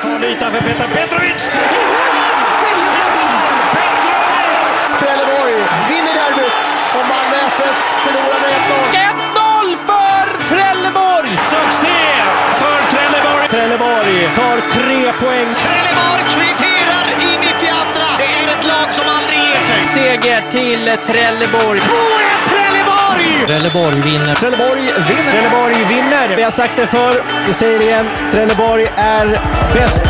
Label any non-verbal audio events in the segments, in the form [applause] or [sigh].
farlig yta för Petar Petrovic! Trelleborg vinner derbyt och Malmö FF förlorar med 1-0 för Trelleborg! Succé för Trelleborg! Trelleborg tar tre poäng. Trelleborg kvitterar i 92. Det är ett lag som aldrig ger sig. Seger till Trelleborg. 2-1 Trelleborg! Trelleborg vinner. Trelleborg vinner! Trelleborg vinner! Vi har sagt det förr, vi säger det igen. Trelleborg är bäst!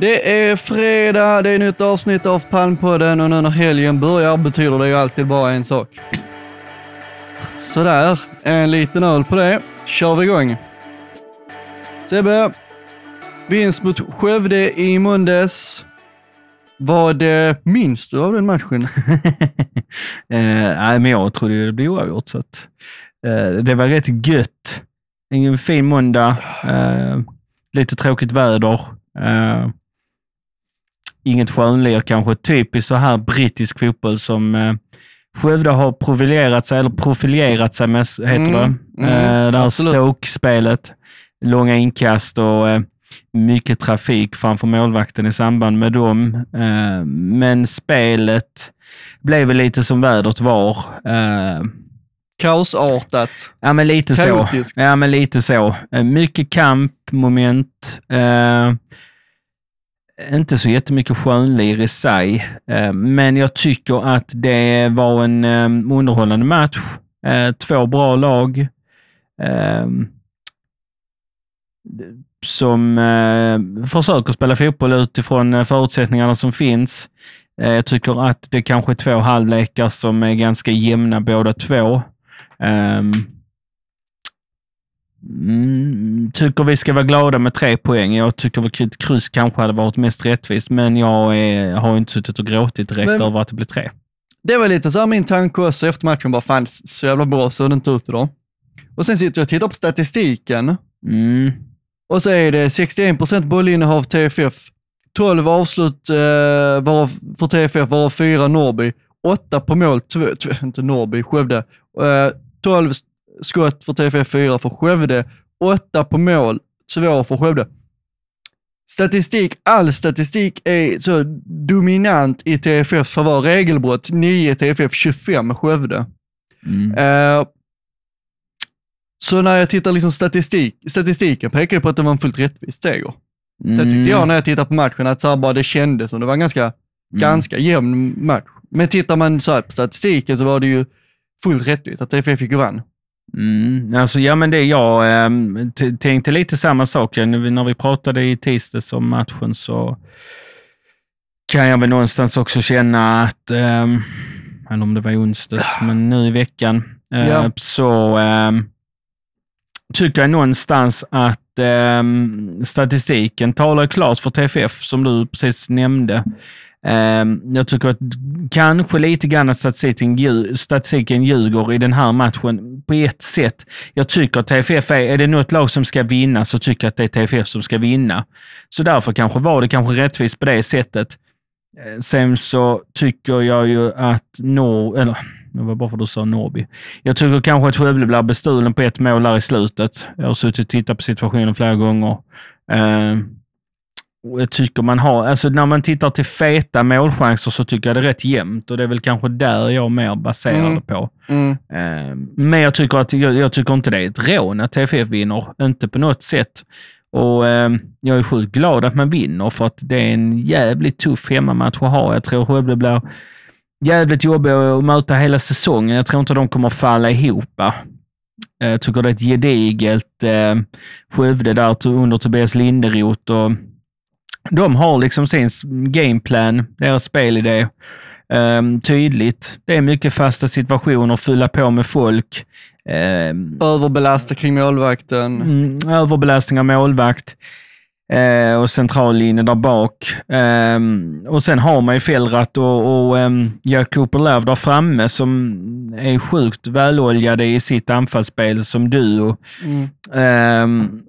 Det är fredag, det är nytt avsnitt av Palmpodden och nu när helgen börjar betyder det ju alltid bara en sak. Sådär, en liten öl på det. Kör vi igång. Sebbe, vinst mot Skövde i måndags. Vad minns du av den matchen? [laughs] Eh, nej, men jag trodde det blev oavgjort, så att, eh, det var rätt gött. En fin måndag, eh, lite tråkigt väder. Eh, inget skönlir kanske. Typiskt så här brittisk fotboll som eh, Skövde har profilerat sig, eller profilerat sig med, heter Mm, det. mm, eh, det här absolut. Stoke-spelet. Långa inkast och eh, mycket trafik framför målvakten i samband med dem. Eh, men spelet blev väl lite som vädret var. Eh, Kaosartat. ja, men lite så. Kaotiskt. Ja, men lite så. Eh, mycket kampmoment. Eh, inte så jättemycket skönlir i sig, eh, men jag tycker att det var en eh, underhållande match. Eh, två bra lag. Som eh, försöker spela fotboll utifrån förutsättningarna som finns. Eh, jag tycker att det kanske är två halvlekar som är ganska jämna båda två mm, tycker vi ska vara glada med tre poäng. Jag tycker att ett kryss kanske hade varit mest rättvist, men jag är, har inte suttit och gråtit direkt Men- över att det blir tre. Det var lite så här min tanke också efter matchen, bara fan så jävla bra såg det inte ut idag. Och sen sitter jag och tittar på statistiken Mm. och så är det 61% bollinnehav TFF, 12 avslut eh, varav, för TFF, varav 4 Norrby, 8 på mål, inte Norrby, Skövde, eh, 12 skott för TFF, 4 för Skövde, 8 på mål, 2 för Skövde. Statistik, all statistik är så dominant i TFFs favör. Regelbrott 9 TFF, 25 Skövde. Mm. Eh, så när jag tittar liksom statistik, statistiken pekar ju på att det var en fullt rättvis seger. Sen tyckte Mm. jag när jag tittade på matchen att så bara det kändes som det var en ganska, Mm. ganska jämn match. Men tittar man så här på statistiken så var det ju fullt rättvist att TFF gick och vann. Mm, alltså, ja, men det jag t- tänkte lite samma sak. Ja, När vi, när vi pratade i tisdags om matchen så kan jag väl någonstans också känna att, um, eller om det var onsdags, men nu i veckan, eh, Ja. så ehm, tycker jag någonstans att ehm, statistiken talar klart för TFF, som du precis nämnde. Ehm, jag tycker att kanske lite grann att statistiken, statistiken ljuger i den här matchen på ett sätt. Jag tycker att TFF är, är det något lag som ska vinna så tycker jag att det är TFF som ska vinna. Så därför kanske var det kanske rättvist på det sättet. Ehm, sen så tycker jag ju att Nor... Eller, det var bara för att du sa Norrby. Jag tycker kanske att Skövde blir bestulen på ett mål där i slutet. Jag har suttit och tittat på situationen flera gånger. Ehm, jag tycker man har, alltså när man tittar till feta målchanser så tycker jag det är rätt jämnt och det är väl kanske där jag mer baserar Mm. det på. Mm. Eh, Men jag tycker, att, jag, jag tycker inte det är ett rån att TFF vinner. Inte på något sätt. Och eh, Jag är sjukt glad att man vinner för att det är en jävligt tuff hemmamatch att ha. Jag tror Skövde blir jävligt jobbig att möta hela säsongen. Jag tror inte de kommer falla ihop. Eh, Jag tycker det är ett gediget eh, Skövde där under Tobias Linderoth. Och de har liksom sin gameplan, deras spelidé. Um, tydligt. Det är mycket fasta situationer, fylla på med folk. Um, Överbelasta kring målvakten. mm, överbelastning av målvakt eh, och centrallinje där bak. Ehm, och sen har man ju Fellrath och, och um, Jakob Löv där framme som är sjukt väloljade i sitt anfallsspel som duo. Mm. Ehm,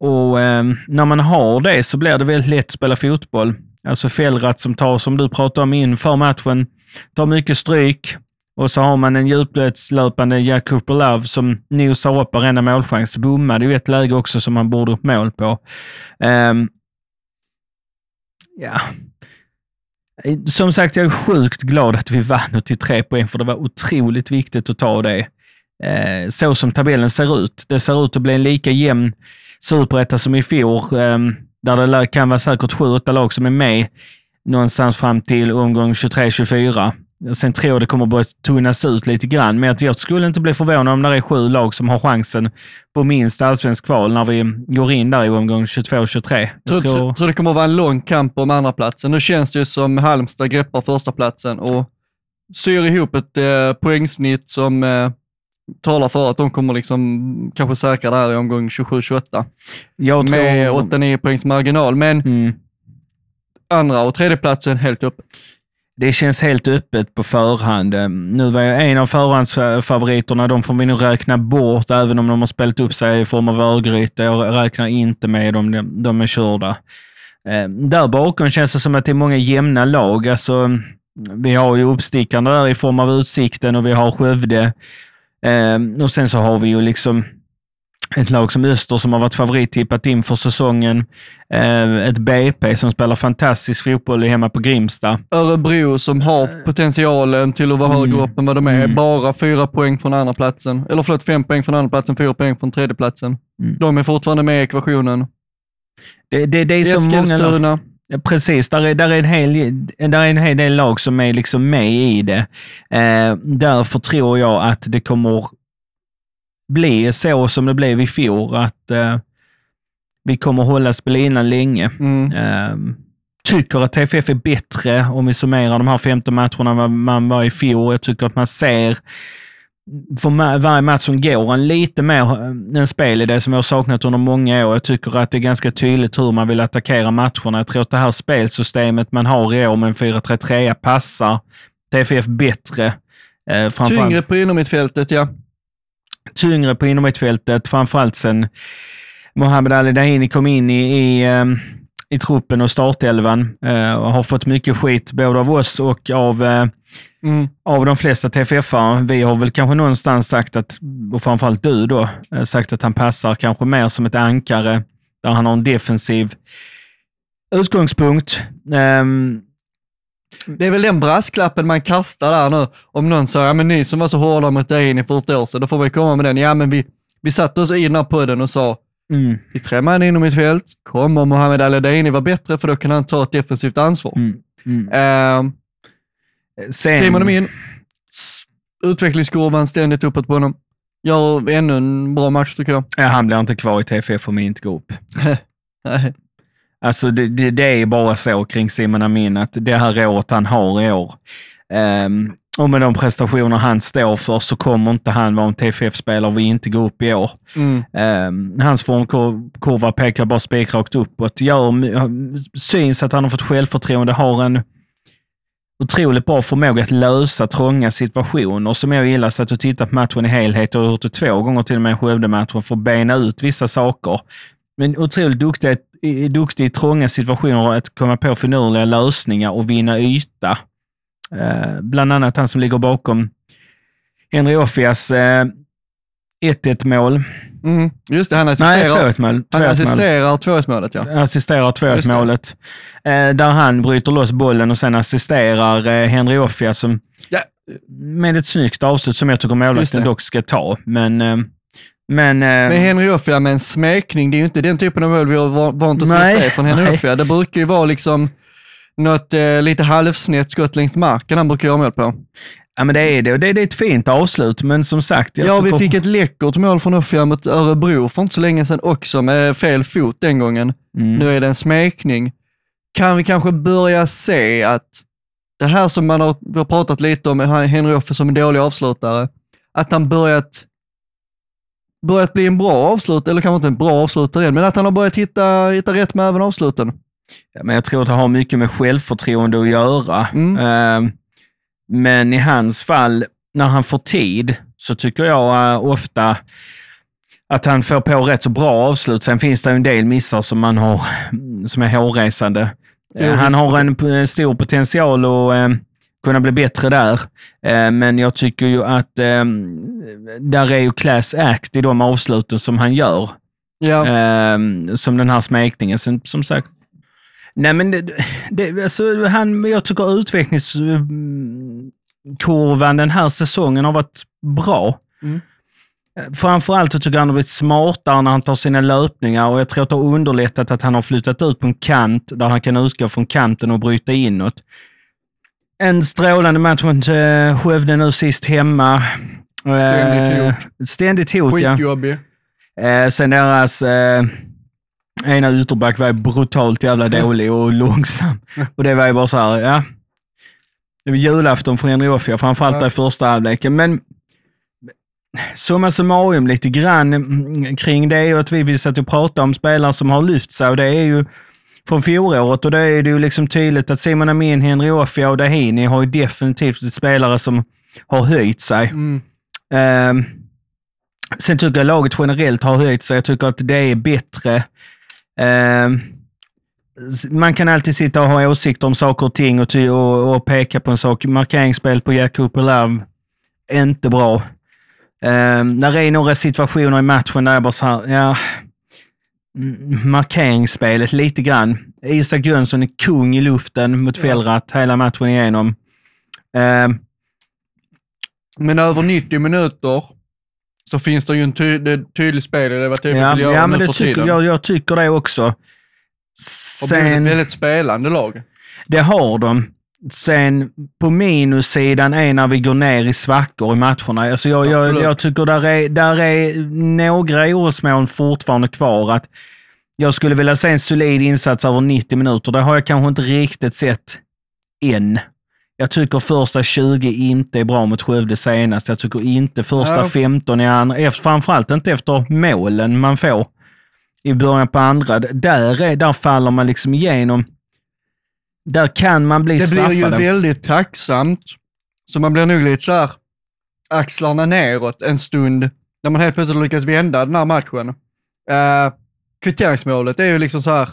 och eh, när man har det så blir det väldigt lätt att spela fotboll. Alltså Fellrat som tar, som du pratade om inför matchen, tar mycket stryk. Och så har man en djupledslöpande Jakub Love som nosar upp varenda målchans. Bommade ju ett läge också som han borde upp mål på. Um, ja. Som sagt, jag är sjukt glad att vi vann och till tre poäng, för det var otroligt viktigt att ta det. Uh, så som tabellen ser ut. Det ser ut att bli en lika jämn superetta som i fjol, um, där det kan vara säkert sju, åtta lag som är med någonstans fram till omgång 23-24. Sen tror jag det kommer börja tunnas ut lite grann, men jag skulle inte bli förvånad om det är sju lag som har chansen på minst allsvensk kval när vi går in där i omgång 22-23. Jag tror, tror... tror det kommer vara en lång kamp om andra platsen. Nu känns det ju som Halmstad greppar första platsen och syr ihop ett eh, poängsnitt som eh, talar för att de kommer liksom kanske säkra det här i omgång 27-28. Med 8-9 poängs marginal, men mm. andra och tredje platsen helt öppet. Det känns helt öppet på förhand. Ehm, nu var jag en av förhandsfavoriterna. De får vi nog räkna bort, även om de har spelat upp sig i form av Örgryte. Jag räknar inte med dem. De är körda. Ehm, där bakom känns det som att det är många jämna lag. Alltså, vi har ju uppstickarna där i form av Utsikten och vi har Skövde. Ehm, och sen så har vi ju liksom ett lag som Öster som har varit favorittippat inför säsongen. Eh, ett BP som spelar fantastisk fotboll hemma på Grimsta. Örebro som har potentialen till att vara mm. högre upp än vad de är. Mm. Bara fyra poäng från andra platsen. Eller förlåt, fem poäng från andra platsen, fyra poäng från tredje platsen. Mm. De är fortfarande med i ekvationen. Det, det, det är så många Precis, där är, där, är en hel, där är en hel del lag som är liksom med i det. Eh, därför tror jag att det kommer bli så som det blev i fjol, att uh, vi kommer hålla spelinan länge. Mm. Uh, tycker att TFF är bättre om vi summerar de här 15 matcherna man var i fjol. Jag tycker att man ser för varje match som går en lite mer eh, en spelidé som jag har saknat under många år. Jag tycker att det är ganska tydligt hur man vill attackera matcherna. Jag tror att det här spelsystemet man har i år med en 4-3-3 passar TFF bättre. Eh, Tyngre på innermittfältet, ja tyngre på innermittfältet, framförallt sen Mohamed Ali Dahini kom in i, i, ehm, i truppen och startelvan eh, och har fått mycket skit både av oss och av, eh, mm. av de flesta TFF-are. Vi har väl kanske någonstans sagt att, och framförallt du då, eh, sagt att han passar kanske mer som ett ankare där han har en defensiv utgångspunkt. Um, det är väl den brasklappen man kastar där nu. Om någon säger, ja men ni som var så hårda mot Daini för ett år sedan, då får vi komma med den. Ja men vi, vi satte oss på den och sa, mm. vi tre man inom mitt fält, kommer Mohamed Al-Daini vara bättre för då kan han ta ett defensivt ansvar. Mm. Mm. Uh, Sen... Simon Amin, utvecklingskurvan ständigt uppåt på honom. Gör ännu en bra match tycker jag. Ja, han blir inte kvar i TFF om vi inte går upp. [laughs] Alltså det, det, det, är bara så kring Simon Amin att det här året han har i år um, och med de prestationer han står för så kommer inte han vara en TFF-spelare vi inte går upp i år. Mm. Um, hans formkurva pekar bara spikrakt uppåt. Gör, syns att han har fått självförtroende, har en otroligt bra förmåga att lösa trånga situationer som jag gillar. satt och tittat på matchen i helhet och har gjort det två gånger till och med i Skövde-matchen för att bena ut vissa saker. Men otroligt duktig, duktig i trånga situationer att komma på finurliga lösningar och vinna yta. Eh, bland annat han som ligger bakom Henry Offias eh, 1-1 mål. Mm, just det, han assisterar, Nej, 2 mål. Han assisterar 2 målet ja. Assisterar 2 målet. Eh, där han bryter loss bollen och sen assisterar eh, Henry Offia som, ja. med ett snyggt avslut som jag tycker målvakten dock ska ta. Men eh, men, eh, men Henry Offia med en smekning, det är ju inte den typen av mål vi har vant oss att se från Henry Offia. Det brukar ju vara liksom något eh, lite halvsnett skott längs marken han brukar göra mål på. Ja, men det är det. Och det, det är ett fint avslut, men som sagt... ja, vi fick ett läckert mål från Offia mot Örebro för inte så länge sedan också, med fel fot den gången. Mm. Nu är det en smekning. Kan vi kanske börja se att det här som man har, vi har pratat lite om, Henry Offia som en dålig avslutare, att han börjat börjat bli en bra avslut, eller kanske inte en bra avslutare än, men att han har börjat hitta, hitta rätt med även avsluten. Ja, men jag tror att det har mycket med självförtroende att göra. Mm. Uh, men i hans fall, när han får tid, så tycker jag uh, ofta att han får på rätt så bra avslut. Sen finns det en del missar som, man har, som är hårresande. Eh, han har en stor potential att eh, kunna bli bättre där. Eh, men jag tycker ju att eh, där är ju class act i de avsluten som han gör. Ja, Eh, som den här smekningen. Sen, som sagt, nej men det, det, alltså, han, jag tycker utvecklingskurvan den här säsongen har varit bra. Mm. Eh, Framförallt så tycker jag han har blivit smartare när han tar sina löpningar och jag tror att det har underlättat att han har flyttat ut på en kant där han kan utgå från kanten och bryta inåt. En strålande match mot eh, Skövde nu sist hemma. Ständigt Eh, hot. Ständigt hot, ja. skitjobbig. Eh, sen deras eh, ena ytterback var brutalt jävla dålig och långsam. Och det var ju bara så här, ja. Det var julafton för Henry Offia, framförallt Ja. i första halvleken. Men summa summarum lite grann mm, kring det är ju att vi vill sätta och prata om spelare som har lyft sig och det är ju från fjolåret och då är det ju liksom tydligt att Simon Amin, Henry Offia och Dahini har ju definitivt spelare som har höjt sig. Mm. Ehm, sen tycker jag laget generellt har höjt sig. Jag tycker att det är bättre. Ehm, man kan alltid sitta och ha åsikter om saker och ting och, ty- och, och peka på en sak. Markeringsspel på Jack Cooper är inte bra. Um, där är några situationer i matchen där jag bara så här, ja, mm, markeringsspelet lite grann. Isak Jönsson är kung i luften mot Ja. Fällrath hela matchen igenom. Ehm, Men över 90 minuter så finns det ju en ty tydlig spel i det Ja, vill göra ja nu men det tycker, jag, jag tycker det också. Och blivit ett Sen, väldigt spelande lag. det har de. Sen på minussidan är när vi går ner i svackor i matcherna. Alltså jag, jag, jag tycker där är, där är några orosmoln fortfarande kvar. Att jag skulle vilja se en solid insats över 90 minuter. Det har jag kanske inte riktigt sett än. Jag tycker första 20 inte är bra mot Skövde senast. Jag tycker inte första Ja. 15 i andra. Efter, framförallt inte efter målen man får i början på andra. Där, är, där faller man liksom igenom. Där kan man bli Det blir ju väldigt tacksamt. Så man blir nog lite så här axlarna neråt en stund när man helt plötsligt lyckas vända den här matchen. Uh, kvitteringsmålet är ju liksom så här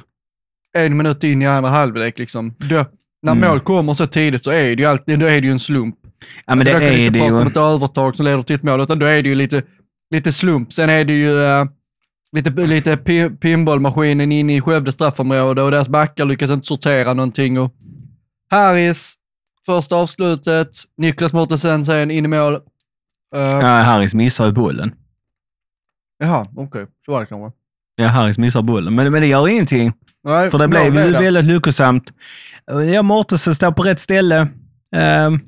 en minut in i andra halvlek liksom. Då, när Mm. mål kommer så tidigt så är det ju alltid, då är det ju en slump. ja, men Alltså, då kan det vi är inte det prata om ett övertag som leder till ett mål, utan då är det ju lite, lite slump. Sen är det ju eh, lite, lite pi- pinbollmaskinen in i Skövde straffområde och deras backar lyckas inte sortera någonting. Och Harris, första avslutet, Niklas Mortensen sen in i mål. Uh, Ja, Harris missar ju bollen. Jaha, okej, så var det kanske. Ja, Harris missar bollen. Men, men det gör ingenting. Nej, För det blev ju väldigt lyckosamt. Ja, Mortensen står på rätt ställe. Um,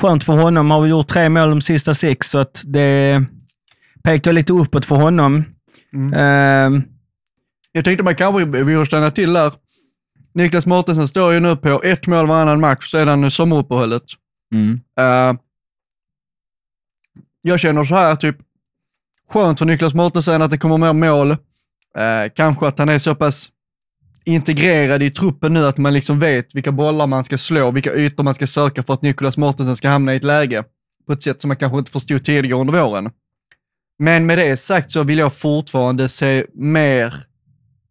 skönt för honom. Har vi gjort tre mål de sista sex, så att det pekar lite uppåt för honom. Mm. Ehm, Jag tänkte man kanske vi borde stanna till där. Niklas Mortensen står ju nu på ett mål varannan match sedan sommaruppehållet. mm, Eh, jag känner så här, typ, skönt för Niklas Mortensen att det kommer mer mål. Eh, kanske att han är så pass integrerad i truppen nu att man liksom vet vilka bollar man ska slå, vilka ytor man ska söka för att Niklas Mortensen ska hamna i ett läge på ett sätt som man kanske inte förstod tidigare under våren. Men med det sagt så vill jag fortfarande se mer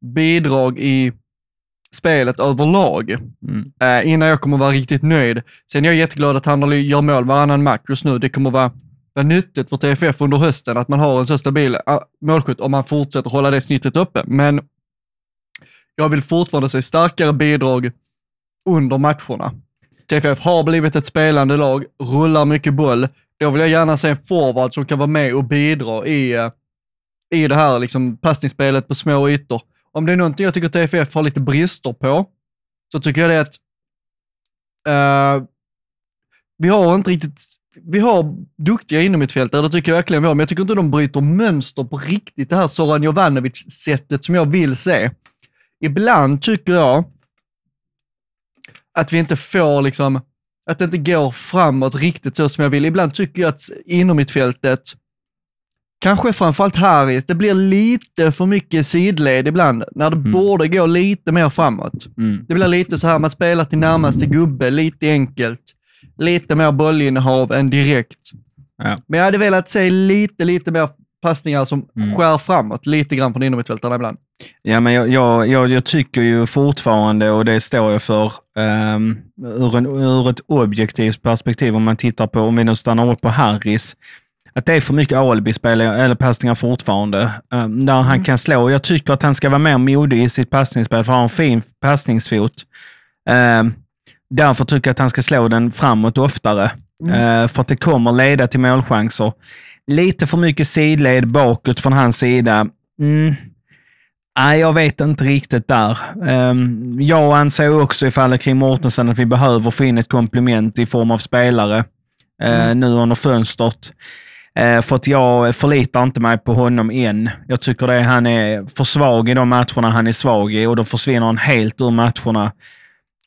bidrag i spelet överlag mm. eh, innan jag kommer vara riktigt nöjd. Sen är jag jätteglad att han gör mål varannan match just nu. Det kommer vara, vara nyttigt för TFF under hösten att man har en så stabil ah, målskytt om man fortsätter hålla det snittet uppe. Men jag vill fortfarande se starkare bidrag under matcherna. TFF har blivit ett spelande lag, rullar mycket boll. Då vill jag gärna se en forward som kan vara med och bidra i, eh, i det här liksom, passningsspelet på små ytor. Om det är någonting jag tycker TFF har lite brister på, så tycker jag det är att uh, vi har inte riktigt, vi har duktiga inomhittfältare, det tycker jag verkligen vi har, men jag tycker inte de bryter mönster på riktigt, det här Zoran Jovanovic-sättet som jag vill se. Ibland tycker jag att vi inte får liksom, att det inte går framåt riktigt så som jag vill. Ibland tycker jag att inomhittfältet, kanske framförallt Harris, det blir lite för mycket sidled ibland, när det Mm. borde gå lite mer framåt. Mm. Det blir lite så här, man spelar till närmaste gubbe, lite enkelt. Lite mer bollinnehav än direkt. Ja. Men jag hade velat se lite, lite mer passningar som Mm. skär framåt lite grann från innermittfältarna ibland. Ja, men jag, jag, jag, jag tycker ju fortfarande, och det står jag för, um, ur, en, ur ett objektivt perspektiv, om man tittar på, om vi nu stannar upp på Harris, att det är för mycket alibispel eller passningar fortfarande. Um, där han kan slå. Jag tycker att han ska vara mer modig i sitt passningsspel, för han har en fin passningsfot. Um, därför tycker jag att han ska slå den framåt oftare, uh, för att det kommer leda till målchanser. Lite för mycket sidled bakåt från hans sida. Mm. Nej, jag vet inte riktigt där. Um, jag anser också i fallet kring Mortensen att vi behöver få in ett komplement i form av spelare eh, nu under fönstret. Eh, för att jag förlitar inte mig på honom än. Jag tycker det han är för svag i de matcherna han är svag i och då försvinner han helt ur matcherna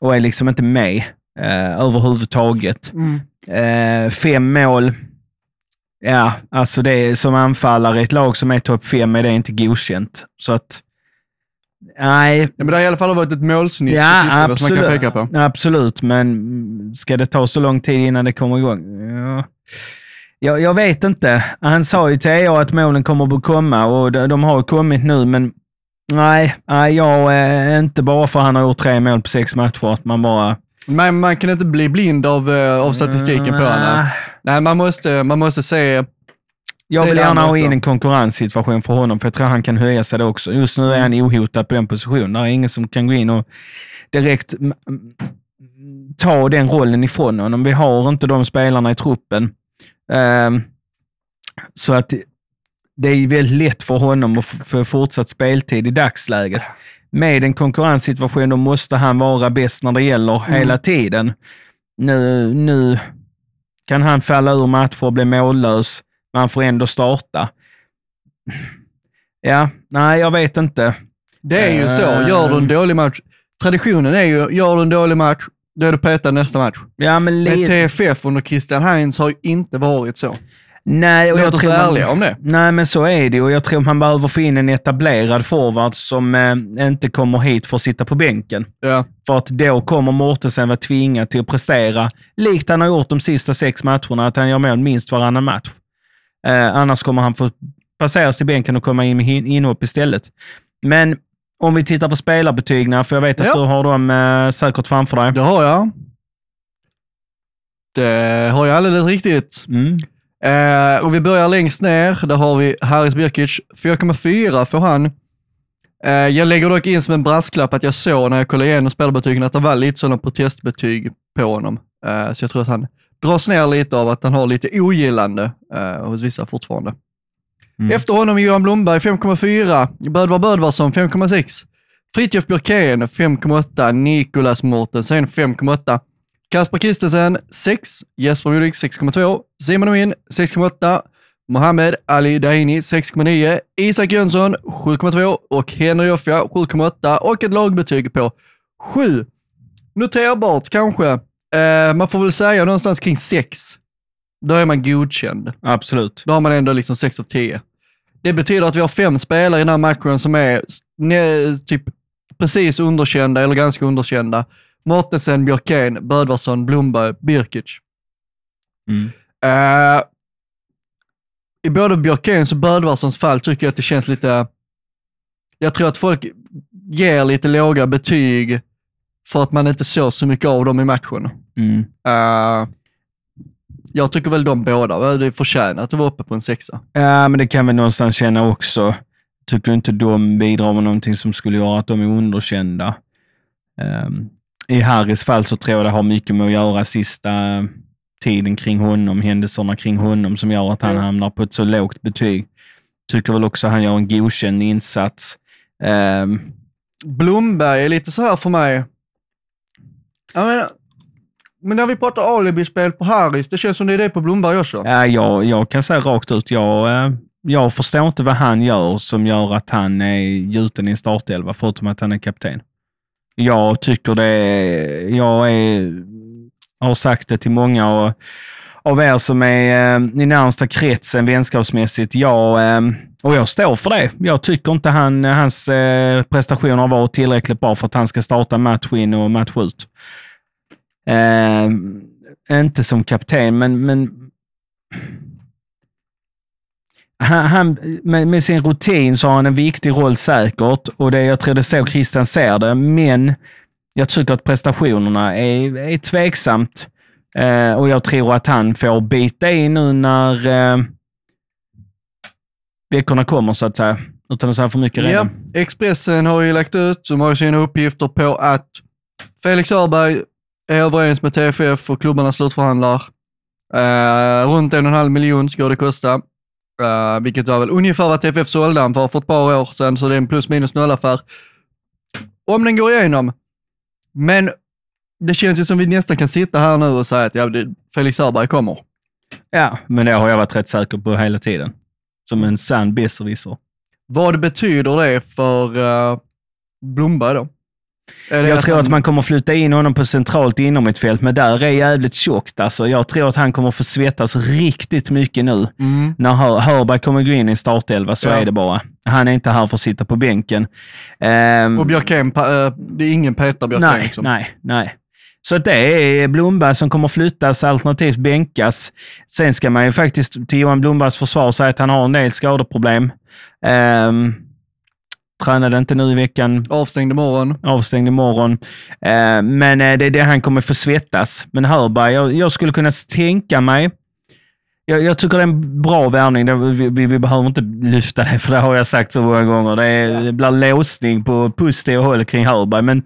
och är liksom inte med eh, överhuvudtaget. Eh, fem mål. Ja, alltså det är som anfallare i ett lag som är topp fem är det inte godkänt. Så att, nej. Ja, men det har i alla fall varit ett målsnitt Ja, sistone som man kan peka absolut, på. absolut, men ska det ta så lång tid innan det kommer igång? Ja. Jag, jag vet inte. Han sa ju till er att målen kommer att komma och de, de har kommit nu, men nej, nej jag, eh, inte bara för att han har gjort tre mål på sex matcher, att man bara... Men man kan inte bli blind av, eh, av statistiken på honom. Nej. Man måste, man måste se... Jag Se vill gärna ha in en konkurrenssituation för honom, för jag tror han kan höja sig det också. Just nu är han ohotad på den positionen. Det är ingen som kan gå in och direkt mm, mm, ta den rollen ifrån honom. Vi har inte de spelarna i truppen. Ehm, så att det är väldigt lätt för honom att få fortsatt speltid i dagsläget. Med en konkurrenssituation då måste han vara bäst när det gäller hela tiden. Nu, nu kan han falla ur matcher och bli mållös, men han får ändå starta. Ja, nej, jag vet inte. Det är ju så. Eh. Gör du en dålig match. Traditionen är ju, gör du en dålig match, då är du petad nästa match. Ja, men lite... TFF under Christian Heinz har ju inte varit så. Nej, och jag tror man- ärliga om det. Nej, men så är det och jag tror man behöver få in en etablerad forward som eh, inte kommer hit för att sitta på bänken. Ja. För att då kommer Mortensen vara tvingad till att prestera, likt han har gjort de sista sex matcherna, att han gör mål minst varannan match. Eh, annars kommer han få passeras till bänken och komma in med inhopp istället. Men om vi tittar på spelarbetygen, för jag vet att Ja. du har dem eh, säkert framför dig. Det har jag. Det har jag alldeles riktigt. Mm. Eh, och vi börjar längst ner. Där har vi Haris Birkic. 4,4 får han. Eh, jag lägger dock in som en brasklapp att jag såg när jag kollade igenom spelarbetygen att det var lite sådana protestbetyg på honom. Eh, så jag tror att han dras ner lite av att han har lite ogillande eh, hos vissa fortfarande. Mm. Efter honom Johan Blomberg 5,4. Bödvar Bödvarsson 5,6. Fritiof Björkén 5,8. Nikolas Mortensen 5,8. Kasper Kristensen 6. Jesper Modig 6,2. Simon Amin 6,8. Mohammed Ali Daini 6,9. Isak Jönsson 7,2 och Henry Joffia 7,8 och ett lagbetyg på 7. Noterbart kanske. Eh, man får väl säga någonstans kring 6. Då är man godkänd. Absolut. Då har man ändå liksom 6 av 10. Det betyder att vi har fem spelare i den här matchen som är ne- typ precis underkända eller ganska underkända. Mortensen, Björkén, Bödvarsson, Blomberg, Birkic. Mm. Eh, I både Björkéns och Bödvarssons fall tycker jag att det känns lite... Jag tror att folk ger lite låga betyg för att man inte såg så mycket av dem i matchen. Mm. Eh, jag tycker väl de båda, det förtjänar att vara uppe på en sexa. Ja, men det kan vi någonstans känna också. Tycker inte de bidrar med någonting som skulle göra att de är underkända. Ehm, I Harrys fall så tror jag det har mycket med att göra sista tiden kring honom, händelserna kring honom som gör att han hamnar på ett så lågt betyg. Tycker väl också att han gör en godkänd insats. Ehm, Blomberg är lite så här för mig. Menar, men när vi pratar alibispel på Harris, det känns som det är det på Blomberg också. Ja, jag, jag kan säga rakt ut, jag, eh, jag förstår inte vad han gör som gör att han är gjuten i en startelva, förutom att han är kapten. Jag tycker det är, jag är, har sagt det till många och, av er som är eh, i närmsta kretsen vänskapsmässigt. Jag, eh, och jag står för det. Jag tycker inte han, hans eh, prestationer har varit tillräckligt bra för att han ska starta match in och match ut. Eh, inte som kapten, men, men han, han, med, med sin rutin så har han en viktig roll säkert och det, jag tror det är så Christian ser det. Men jag tycker att prestationerna är, är tveksamt eh, och jag tror att han får bita i nu när eh, veckorna kommer så att säga. Utan att säga för mycket Ja, redan. Expressen har ju lagt ut, som har sina uppgifter på att Felix Öberg är överens med TFF och klubbarna slutförhandlar. Eh, runt en och en halv miljon ska det kosta. Uh, vilket var väl ungefär vad TFF sålde han för för ett par år sedan, så det är en plus minus noll affär. Om den går igenom. Men det känns ju som vi nästan kan sitta här nu och säga att ja, Felix Öberg kommer. Ja, men det har jag varit rätt säker på hela tiden. Som en sann besserwisser. Vad betyder det för uh, Blomberg då? Jag tror att man kommer flytta in honom på centralt inom ett fält, men där är jävligt tjockt. Alltså, jag tror att han kommer få svettas riktigt mycket nu. Mm. När Hör- Hörberg kommer gå in i startelva, så Ja. är det bara. Han är inte här för att sitta på bänken. Ehm, Och Björkén, eh, det är ingen petar Björkén. nej, liksom. nej, nej. Så det är Blomberg som kommer flyttas, alternativt bänkas. Sen ska man ju faktiskt till Johan Blombergs försvar säga att han har en del skadeproblem. Um, tränade inte nu i veckan, Avstängd imorgon. avstängd imorgon. Eh, men eh, det är det han kommer få svettas. Men Hörberg, jag, jag skulle kunna tänka mig jag, jag tycker det är en bra värvning. Vi, vi, vi behöver inte lyfta det, för det har jag sagt så många gånger. Det, är, det blir låsning på positiva håll kring Hörberg. Men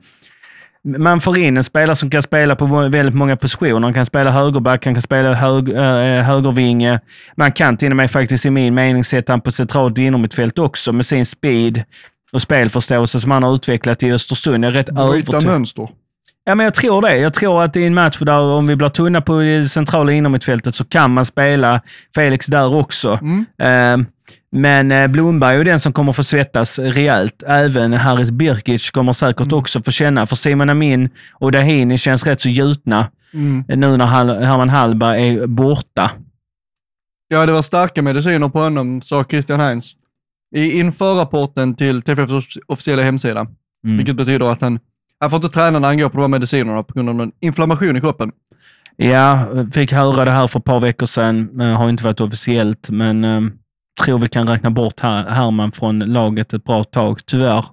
man får in en spelare som kan spela på väldigt många positioner. Han kan spela högerback, han kan spela hög, äh, högervinge. Man kan till och med faktiskt i min mening sätta han på centralt inom ett fält också med sin speed och spelförståelse som han har utvecklat i Östersund. Jag är rätt övertygad. mönster. Ja, men jag tror det. Jag tror att i en match där om vi blir tunna på det centrala inomhutfältet så kan man spela Felix där också. Mm. Eh, men eh, Blomberg är ju den som kommer få svettas rejält. Även Haris Birkic kommer säkert Mm. också få känna. För Simon Amin och Dahini känns rätt så gjutna Mm. eh, nu när Herman Hallberg är borta. Ja, det var starka mediciner på honom, sa Christian Heinz. I införrapporten till TFFs officiella hemsida. Mm. Vilket betyder att han, han får inte träna när han går på de här medicinerna på grund av en inflammation i kroppen. Ja, fick höra det här för ett par veckor sedan. Har inte varit officiellt, men eh, tror vi kan räkna bort Her- Herman från laget ett bra tag, tyvärr.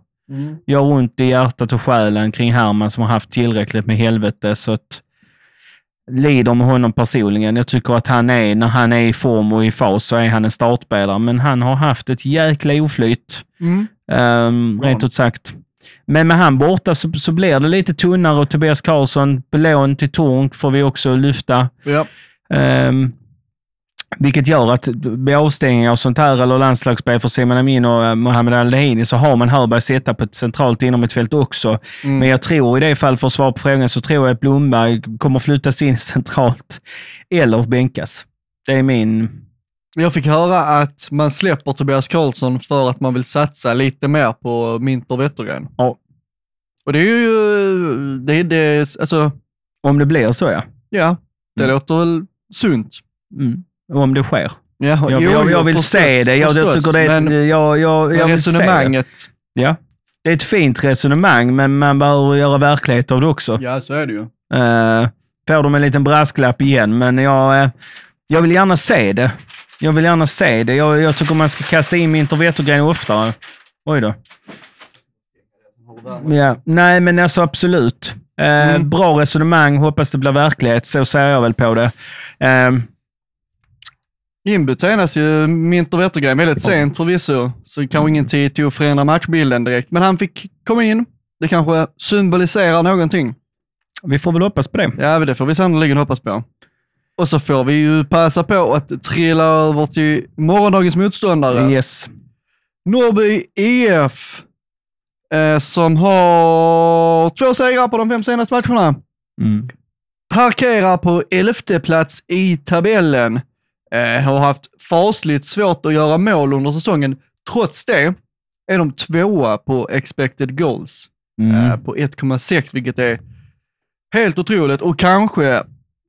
Gör ont i hjärtat och själen kring Herman som har haft tillräckligt med helvete, så att lider med honom personligen. Jag tycker att han är, när han är i form och i fas, så är han en startspelare, men han har haft ett jäkla oflyt. Mm. Um, rent ut sagt. Men med han borta så, så blir det lite tunnare och Tobias Karlsson på lån till Tornk får vi också lyfta. Ja. Um, vilket gör att vid avstängningar och sånt här, eller landslagsspel för Simon Amin och eh, Mohamed Al-Dahini, så har man Hörberg sätta på ett centralt inom ett fält också. Mm. Men jag tror i det fall, för att svara på frågan, så tror jag att Blomberg kommer flyttas in [laughs] centralt eller bänkas. Det är min... Jag fick höra att man släpper Tobias Karlsson för att man vill satsa lite mer på Minter Wettergren. Ja. Och det är ju, det är det, alltså, Om det blir så, ja. ja, det Mm. låter väl sunt. Mm. Om det sker. Ja, Jag, jo, jag, jag vill förstås, se det. Jag, jag förstås, tycker det är ett, men, jag, jag, jag se det. resonemanget, Ja. Det är ett fint resonemang, men man behöver göra verklighet av det också. ja så är det ju. Uh, får de en liten brasklapp igen, men jag, eh, jag vill gärna se det. Jag vill gärna se det. Jag, jag tycker man ska kasta in Minter Wettergren oftare. Oj då. Ja, nej, men alltså absolut. Eh, Mm. Bra resonemang, hoppas det blir verklighet. Så ser jag väl på det. Eh, Inbytt senast ju Minter Wettergren, väldigt sent förvisso, så kanske ingen tid till att förändra matchbilden direkt, men han fick komma in. Det kanske symboliserar någonting. vi får väl hoppas på det. Ja, det får vi sannoliken hoppas på. Och så får vi ju passa på att trilla över till morgondagens motståndare. Yes. Norrby IF, eh, som har två segrar på de fem senaste matcherna. Mm. Parkerar på elfte plats i tabellen. Eh, har haft fasligt svårt att göra mål under säsongen. Trots det är de tvåa på expected goals Mm. eh, på 1,6, vilket är helt otroligt och kanske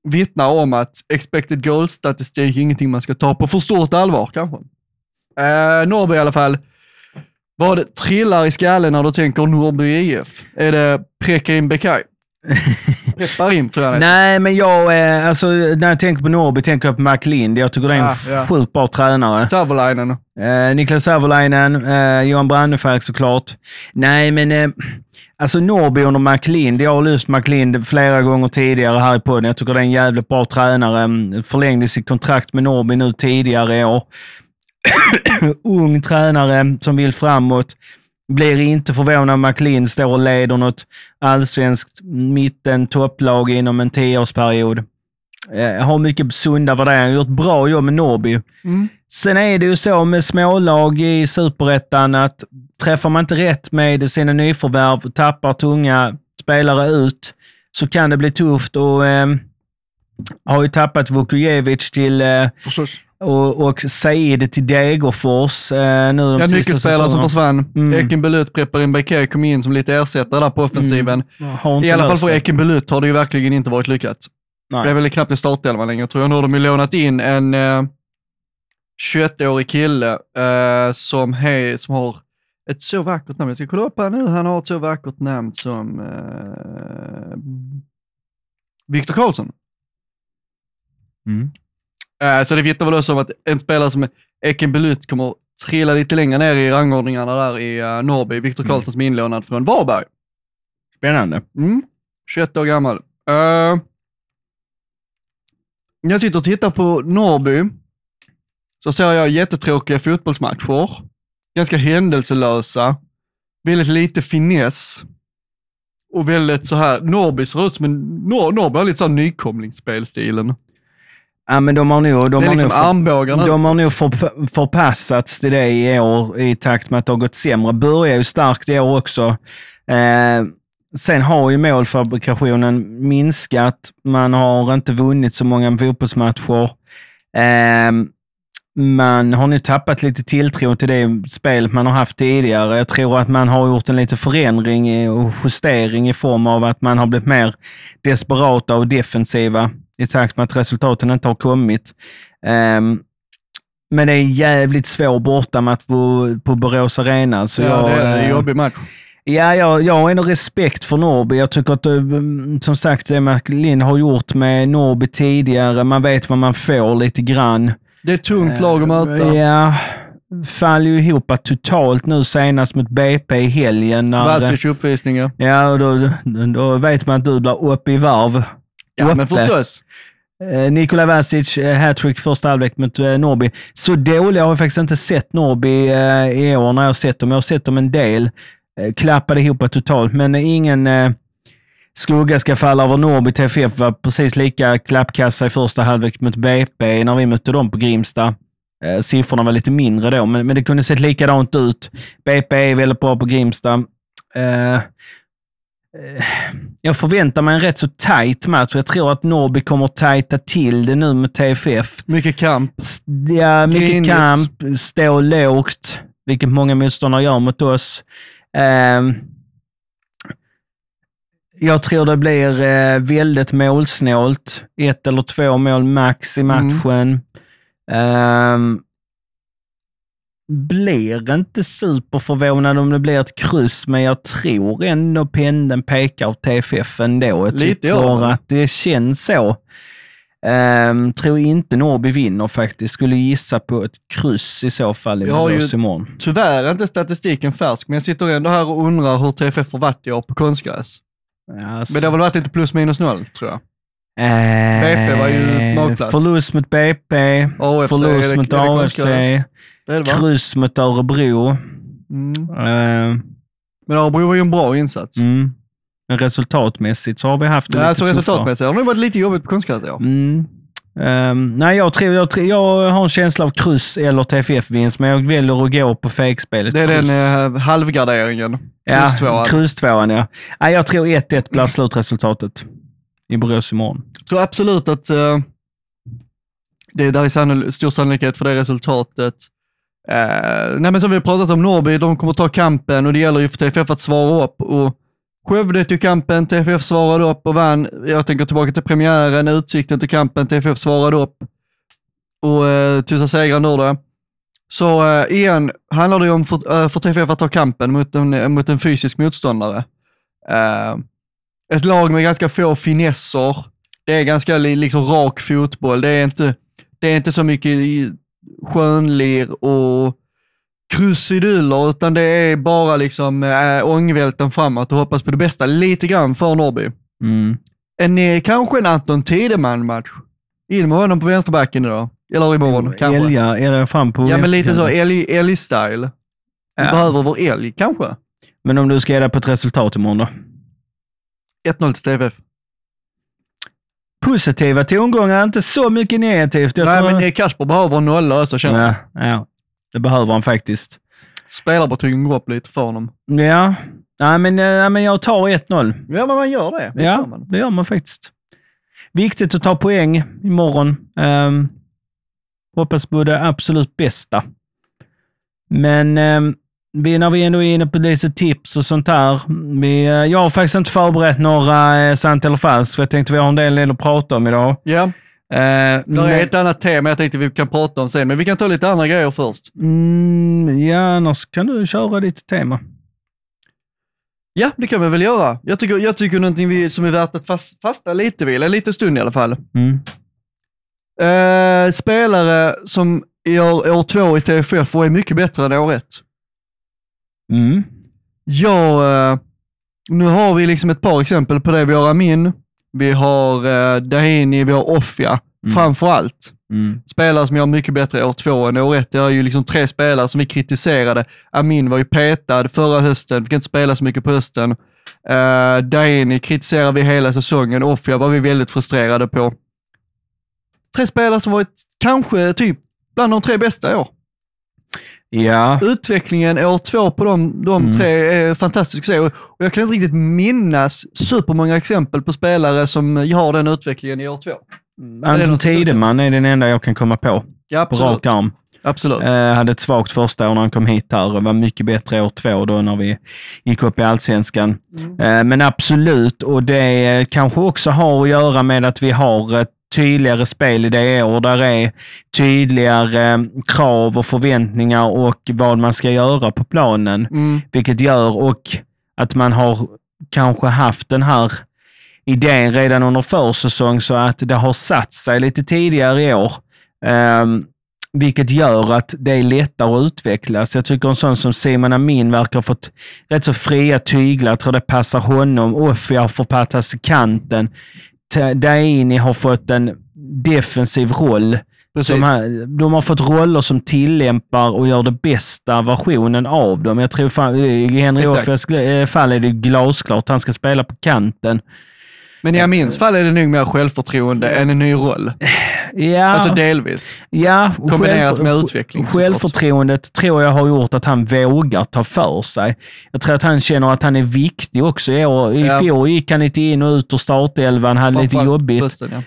vittnar om att expected goals-statistik är ingenting man ska ta på för stort allvar kanske. Eh, Norrby i alla fall. Vad trillar i skallen när du tänker Norrby IF? Är det Prekim Bekaj? Preppar in tror jag. Nej, men jag, eh, alltså, när jag tänker på Norrby tänker jag på McLind. Jag tycker det är en Ja, ja. sjukt bra tränare. Savolainen. Eh, Niklas Savolainen, eh, Johan Brandefalk såklart. Nej, men eh, alltså Norrby under McLind. Jag har lyft McLind flera gånger tidigare här i podden. Jag tycker det är en jävligt bra tränare. Mm, Förlängde sitt kontrakt med Norrby nu tidigare i år. [coughs] Ung tränare som vill framåt. Blir inte förvånad om McLean står och leder något allsvenskt mitten topplag inom en tioårsperiod. Eh, har mycket sunda värderingar. Gjort bra jobb med Norrby. Mm. Sen är det ju så med smålag i superettan att träffar man inte rätt med sina nyförvärv, tappar tunga spelare ut, så kan det bli tufft. Och eh, har ju tappat Vukojevic till eh. Och, och Said till Degerfors. Eh, nu de Ja, sista nyckelspelare som försvann. Mm. Ekin Belut, Prepper in Bekir kom in som lite ersättare där på offensiven. Har inte I alla fall för det. Ekin Belut har det ju verkligen inte varit lyckat. Nej. Det är väl knappt i startelvan längre tror jag. Nu har de ju lånat in en eh, 21-årig kille eh, som, he, som har ett så vackert namn. Jag ska kolla upp här nu. Han har ett så vackert namn som eh, Viktor Karlsson. Mm. Eh, så det vittnar väl också om att en spelare som Ekin Belut kommer trilla lite längre ner i rangordningarna där i uh, Norrby. Viktor Mm. Karlsson som är inlånad från Varberg. Spännande. Mm. 21 år gammal. Uh, när jag sitter och tittar på Norrby så ser jag jättetråkiga fotbollsmatcher. Ganska händelselösa. Väldigt lite finess. Och väldigt så här, Norrby ser ut som en, Nor Norrby har lite så här nykomlingsspelstilen. Ja, men de har nog, de det är har liksom nog armbågarna. de har nog för, förpassats till det i år i takt med att det har gått sämre. Börjar ju starkt i år också. Eh, sen har ju målfabrikationen minskat. Man har inte vunnit så många fotbollsmatcher. Eh, man har nu tappat lite tilltro till det spelet man har haft tidigare. Jag tror att man har gjort en liten förändring och justering i form av att man har blivit mer desperata och defensiva i takt med att resultaten inte har kommit. Ehm, men det är en jävligt svår bortamatch på, på Borås Arena. Så ja, jag, det är en eh, jobbig match. Ja, jag, jag har ändå respekt för Norrby. Jag tycker att, eh, som sagt, det McLean har gjort med Norrby tidigare. Man vet vad man får lite grann. Det är ett tungt lag att möta. Ja, faller ju ihop totalt nu senast mot BP i helgen. Vasic uppvisningar. ja, då, då vet man att du blir uppe i varv. Ja, men förstås. Eh, Nikola Vasic, eh, hattrick första halvlek mot eh, Norrby. Så dåliga har jag faktiskt inte sett Norrby eh, i år när jag har sett dem. Jag har sett dem en del. Klappade ihop totalt, men ingen skugga ska falla över Norrby. TFF var precis lika klappkassa i första halvlek mot BP när vi mötte dem på Grimsta. Siffrorna var lite mindre då, men, men det kunde sett likadant ut. BP är väldigt bra på Grimsta. Eh, jag förväntar mig en rätt så tight match. Jag tror att Norrby kommer tajta till det nu med TFF. Mycket kamp. Ja, mycket Grinigt. kamp, stå lågt, vilket många motståndare gör mot oss. Ehm, jag tror det blir eh, väldigt målsnålt. Ett eller två mål max i matchen. Ehm, blir inte superförvånad om det blir ett kryss, men jag tror ändå pendeln pekar åt TFF ändå. Jag Lite tycker att det känns så. Um, tror inte Norrby vinner faktiskt. Skulle gissa på ett kryss i så fall i Borås imorgon. Tyvärr är inte statistiken färsk, men jag sitter ändå här och undrar hur TFF har varit i år på konstgräs. Alltså, Men det har väl varit lite plus minus noll, tror jag. eh, BP var ju magplats. Förlust mot BP, AFC, förlust mot AFC? Det det kryss mot Örebro. Mm. Eh, Men Örebro var ju en bra insats. mm. Men resultatmässigt så har vi haft det lite så tuffare. resultatmässigt har det nog varit lite jobbigt på konstgräs i år. Mm. Ehm, nej, jag, tror, jag, tror, jag har en känsla av kryss eller TFF-vinst, men jag väljer att gå på fejkspelet. Det är kryss. den eh, halvgarderingen. ja, krysstvåan. krysstvåan, ja. Nej, jag tror 1-1 blir slutresultatet i Borås imorgon. Jag tror absolut att eh, det där är sannolik, stor sannolikhet för det resultatet. Eh, nej men som vi har pratat om, Norrby, de kommer ta kampen och det gäller ju för TFF att svara upp. Och Skövde tog kampen, TFF svarade upp och vann. Jag tänker tillbaka till premiären, Utsikten till kampen, TFF svarade upp och eh, tog sig segrar ur det. Så eh, igen handlar det ju om för, eh, för TFF att ta kampen mot en, eh, mot en fysisk motståndare. Eh, ett lag med ganska få finesser. Det är ganska liksom rak fotboll. Det är inte, det är inte så mycket skönlir och krusiduller, utan det är bara liksom äh, ångvälten framåt och hoppas på det bästa. Lite grann för Norrby. Mm. En, kanske en Anton Tideman-match. In med honom på vänsterbacken idag. Eller imorgon, kanske. Älga är det fram på Ja, men lite så vänsterkanten. älg- älg-style. Vi Ja. behöver vår älg, kanske. Men om du ska ge dig på ett resultat imorgon då? 1-0 till TFF. Positiva tongångar, inte så mycket negativt. Jag Nej, tror... men Kasper behöver en nolla också, känner jag. ja, ja, det behöver han faktiskt. Spelarbetygen går upp lite för honom. Ja, Nej, men, eh, men jag tar 1-0. Ja, men man gör det. det Ja, man. det gör man faktiskt. Viktigt att ta poäng imorgon. Um, hoppas på det absolut bästa. Men um, vi, när vi ändå är inne på lite tips och sånt här. Vi, eh, jag har faktiskt inte förberett några uh, sant eller falskt, för jag tänkte vi har en del, del att prata om idag. Ja, Uh, det är ett annat tema jag tänkte vi kan prata om sen, men vi kan ta lite andra grejer först. mm, ja, annars kan du köra ditt tema. Ja, det kan vi väl göra. Jag tycker, jag tycker någonting vi, som är värt att fast, fasta lite vid, eller en liten stund i alla fall. Mm. Eh, spelare som gör år två i TFF och är mycket bättre än år ett. Mm. Ja, eh, nu har vi liksom ett par exempel på det. Vi har Amin, vi har uh, Dahini, vi har Offia, Mm. framför allt. Mm. Spelare som gör mycket bättre år två än år ett. Det är ju liksom tre spelare som vi kritiserade. Amin var ju petad förra hösten, fick inte spela så mycket på hösten. Uh, Dahini kritiserade vi hela säsongen, Offia var vi väldigt frustrerade på. Tre spelare som varit kanske typ bland de tre bästa i år. Ja. Utvecklingen år två på de, de Mm. tre är fantastisk att se och och jag kan inte riktigt minnas supermånga exempel på spelare som har den utvecklingen i år två. Anton Tideman är den enda jag kan komma på, Ja, på rak arm. absolut. Eh, hade ett svagt första år när han kom hit här. Var mycket bättre år två då när vi gick upp i allsvenskan. Eh, men absolut, och det kanske också har att göra med att vi har ett tydligare spel i det år. Där är tydligare eh, krav och förväntningar och vad man ska göra på planen. Mm. Vilket gör och att man har kanske haft den här idén redan under försäsong så att det har satt sig lite tidigare i år. Ehm, vilket gör att det är lättare att utvecklas. Jag tycker en sån som Simon Amin verkar ha fått rätt så fria tyglar. Jag tror det passar honom. Offi har förpassats till kanten. Daini har fått en defensiv roll. Precis. Som här, de har fått roller som tillämpar och gör det bästa versionen av dem. Jag tror fan, i Henry Exakt. Offias eh, fall är det glasklart. Han ska spela på kanten. Men i Amins fall är det nog mer självförtroende än en ny roll. Ja, Alltså delvis. ja, kombinerat med utveckling. Självförtroendet tror jag har gjort att han vågar ta för sig. Jag tror att han känner att han är viktig också. I, år, i Ja. fjol gick han lite in och ut ur startelvan, hade lite jobbigt. hösten, ja.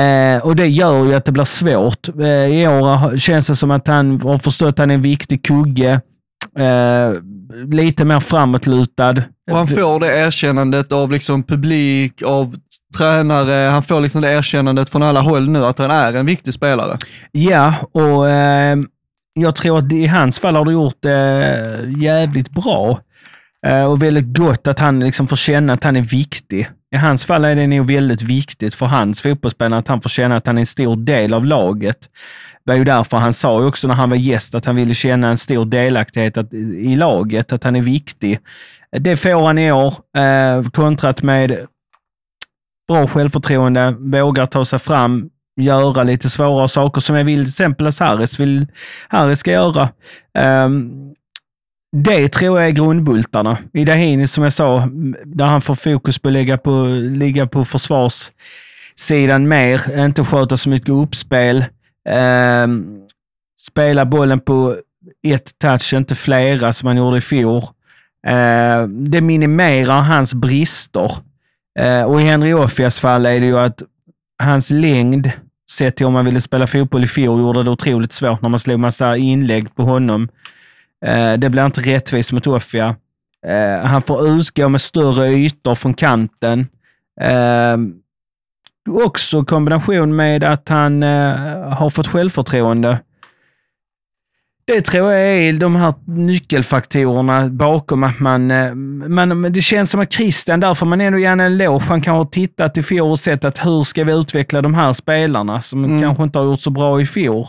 Eh, och det gör ju att det blir svårt. Eh, I år känns det som att han har förstått att han är en viktig kugge. Eh, lite mer framåtlutad. Och han får det erkännandet av liksom publik, av tränare. Han får liksom det erkännandet från alla håll nu att han är en viktig spelare. Ja, och eh, jag tror att i hans fall har det gjort det jävligt bra. Eh, och väldigt gott att han liksom får känna att han är viktig. I hans fall är det nog väldigt viktigt för hans fotbollsspelare att han får känna att han är en stor del av laget. Det var ju därför han sa också när han var gäst att han ville känna en stor delaktighet att, i laget, att han är viktig. Det får han i år, eh, kontrat med bra självförtroende, vågar ta sig fram, göra lite svårare saker som jag vill till exempel att Harris, vill, Harris ska göra. Ehm, det tror jag är grundbultarna. I Dahini, som jag sa, där han får fokus på att ligga på, ligga på försvarssidan mer, inte sköta så mycket uppspel. Ehm, spela bollen på ett touch, inte flera som han gjorde i fjol. Ehm, det minimerar hans brister. Eh, och i Henry Offias fall är det ju att hans längd, sett till om man ville spela fotboll i fjol, gjorde det otroligt svårt när man slog massa inlägg på honom. Eh, det blir inte rättvist mot Offia. Eh, han får utgå med större ytor från kanten. Eh, också kombination med att han har fått självförtroende. Det tror jag är de här nyckelfaktorerna bakom att man... man det känns som att Christian, där får man ändå ge en eloge. Han kan ha tittat i fjol och sett att hur ska vi utveckla de här spelarna som Mm. kanske inte har gjort så bra i fjol.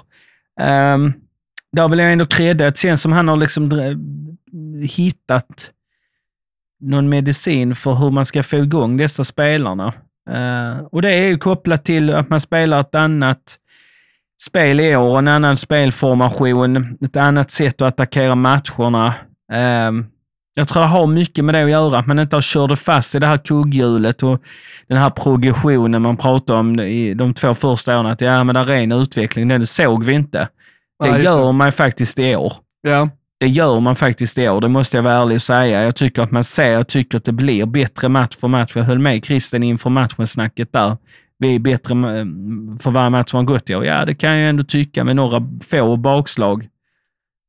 Um, där vill jag ändå credda. Det känns som han har liksom hittat någon medicin för hur man ska få igång dessa spelarna. Uh, och det är ju kopplat till att man spelar ett annat spel i år, en annan spelformation, ett annat sätt att attackera matcherna. Uh, jag tror det har mycket med det att göra, att man inte har kört fast i det här kugghjulet och den här progressionen man pratade om i de två första åren. Att ja, men där är en utveckling, den såg vi inte. Det gör man faktiskt i år. Ja. Det gör man faktiskt i år, det måste jag vara ärlig och säga. Jag tycker att man ser, jag tycker att det blir bättre match för match. Jag höll med Christian inför matchen, snacket där. Vi är bättre eh, för varje match som har gått i år. Ja, det kan jag ändå tycka med några få bakslag.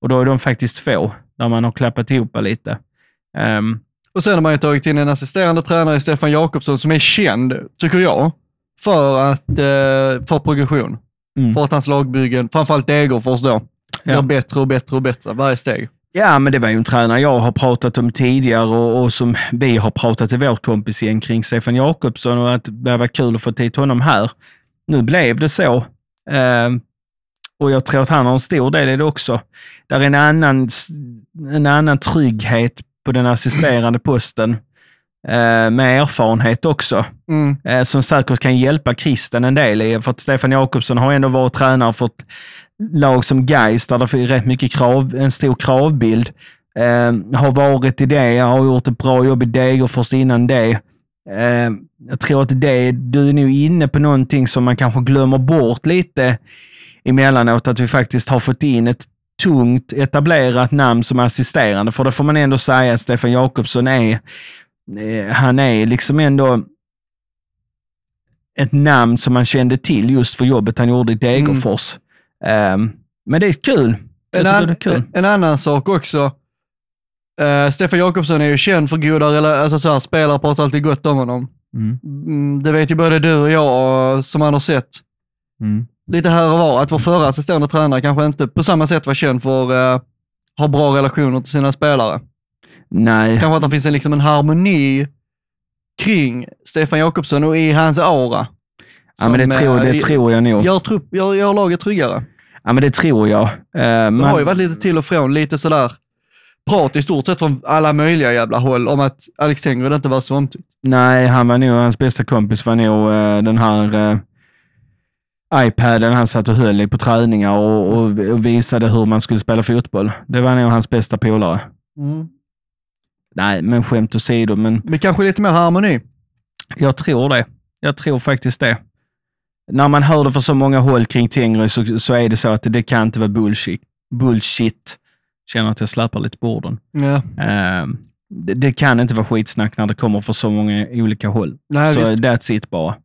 Och då är de faktiskt få, där man har klappat ihop lite. Ehm, Och sen har man ju tagit in en assisterande tränare, Stefan Jakobsson, som är känd, tycker jag, för, att, eh, för progression. Mm. För att hans lagbyggen, framförallt Degerfors då, blir Ja. bättre och bättre och bättre varje steg. Ja, men det var ju en tränare jag har pratat om tidigare och, och som vi har pratat i vårt kompisgäng kring Stefan Jakobsson och att det var kul att få dit honom här. Nu blev det så. Eh, och jag tror att han har en stor del i det också. Där är en annan, en annan trygghet på den assisterande posten med erfarenhet också. Mm. eh, som säkert kan hjälpa Christian en del i. För att Stefan Jakobsson har ändå varit tränare för ett lag som Gais där det är rätt mycket krav, en stor kravbild. Eh, har varit i det, har gjort ett bra jobb i Degerfors innan det. Eh, jag tror att det, du är nog inne på någonting som man kanske glömmer bort lite emellanåt, att vi faktiskt har fått in ett tungt etablerat namn som assisterande. För det får man ändå säga att Stefan Jakobsson är, eh, han är liksom ändå ett namn som man kände till just för jobbet han gjorde i Degerfors. Ehm, men det är kul. En, an, det är kul. en annan sak också. Eh, Stefan Jakobsson är ju känd för goda relationer, alltså så här, spelare pratar alltid gott om honom. Mm. Mm, det vet ju både du och jag och, som man har sett Mm. lite här och var, att vår förra assisterande tränare kanske inte på samma sätt var känd för att uh, ha bra relationer till sina spelare. Nej, Kanske att det finns en, liksom en harmoni kring Stefan Jakobsson och i hans aura. ja, men det, tror, eh, det tror jag nog. Gör, trupp, gör, gör laget tryggare. Ja, men det tror jag. Ehm, Det har ju man- varit lite till och från, lite sådär prat i stort sett från alla möjliga jävla håll om att Alex Tengrud inte var så omtyckt. Nej, han var nog, hans bästa kompis var nog eh, den här eh, iPaden han satt och höll i på träningar och, och, och visade hur man skulle spela fotboll. Det var nog hans bästa polare. Nej, men skämt åsido, men Men kanske lite mer harmoni. jag tror det. Jag tror faktiskt det. När man hör det från så många håll kring Tengry så, så är det så att det, kan inte vara bullshit. Bullshit. Känner att jag släpar lite på orden. Ja. Ehm, det, det kan inte vara skitsnack när det kommer från så många olika håll. Nej, så visst. that's it bara.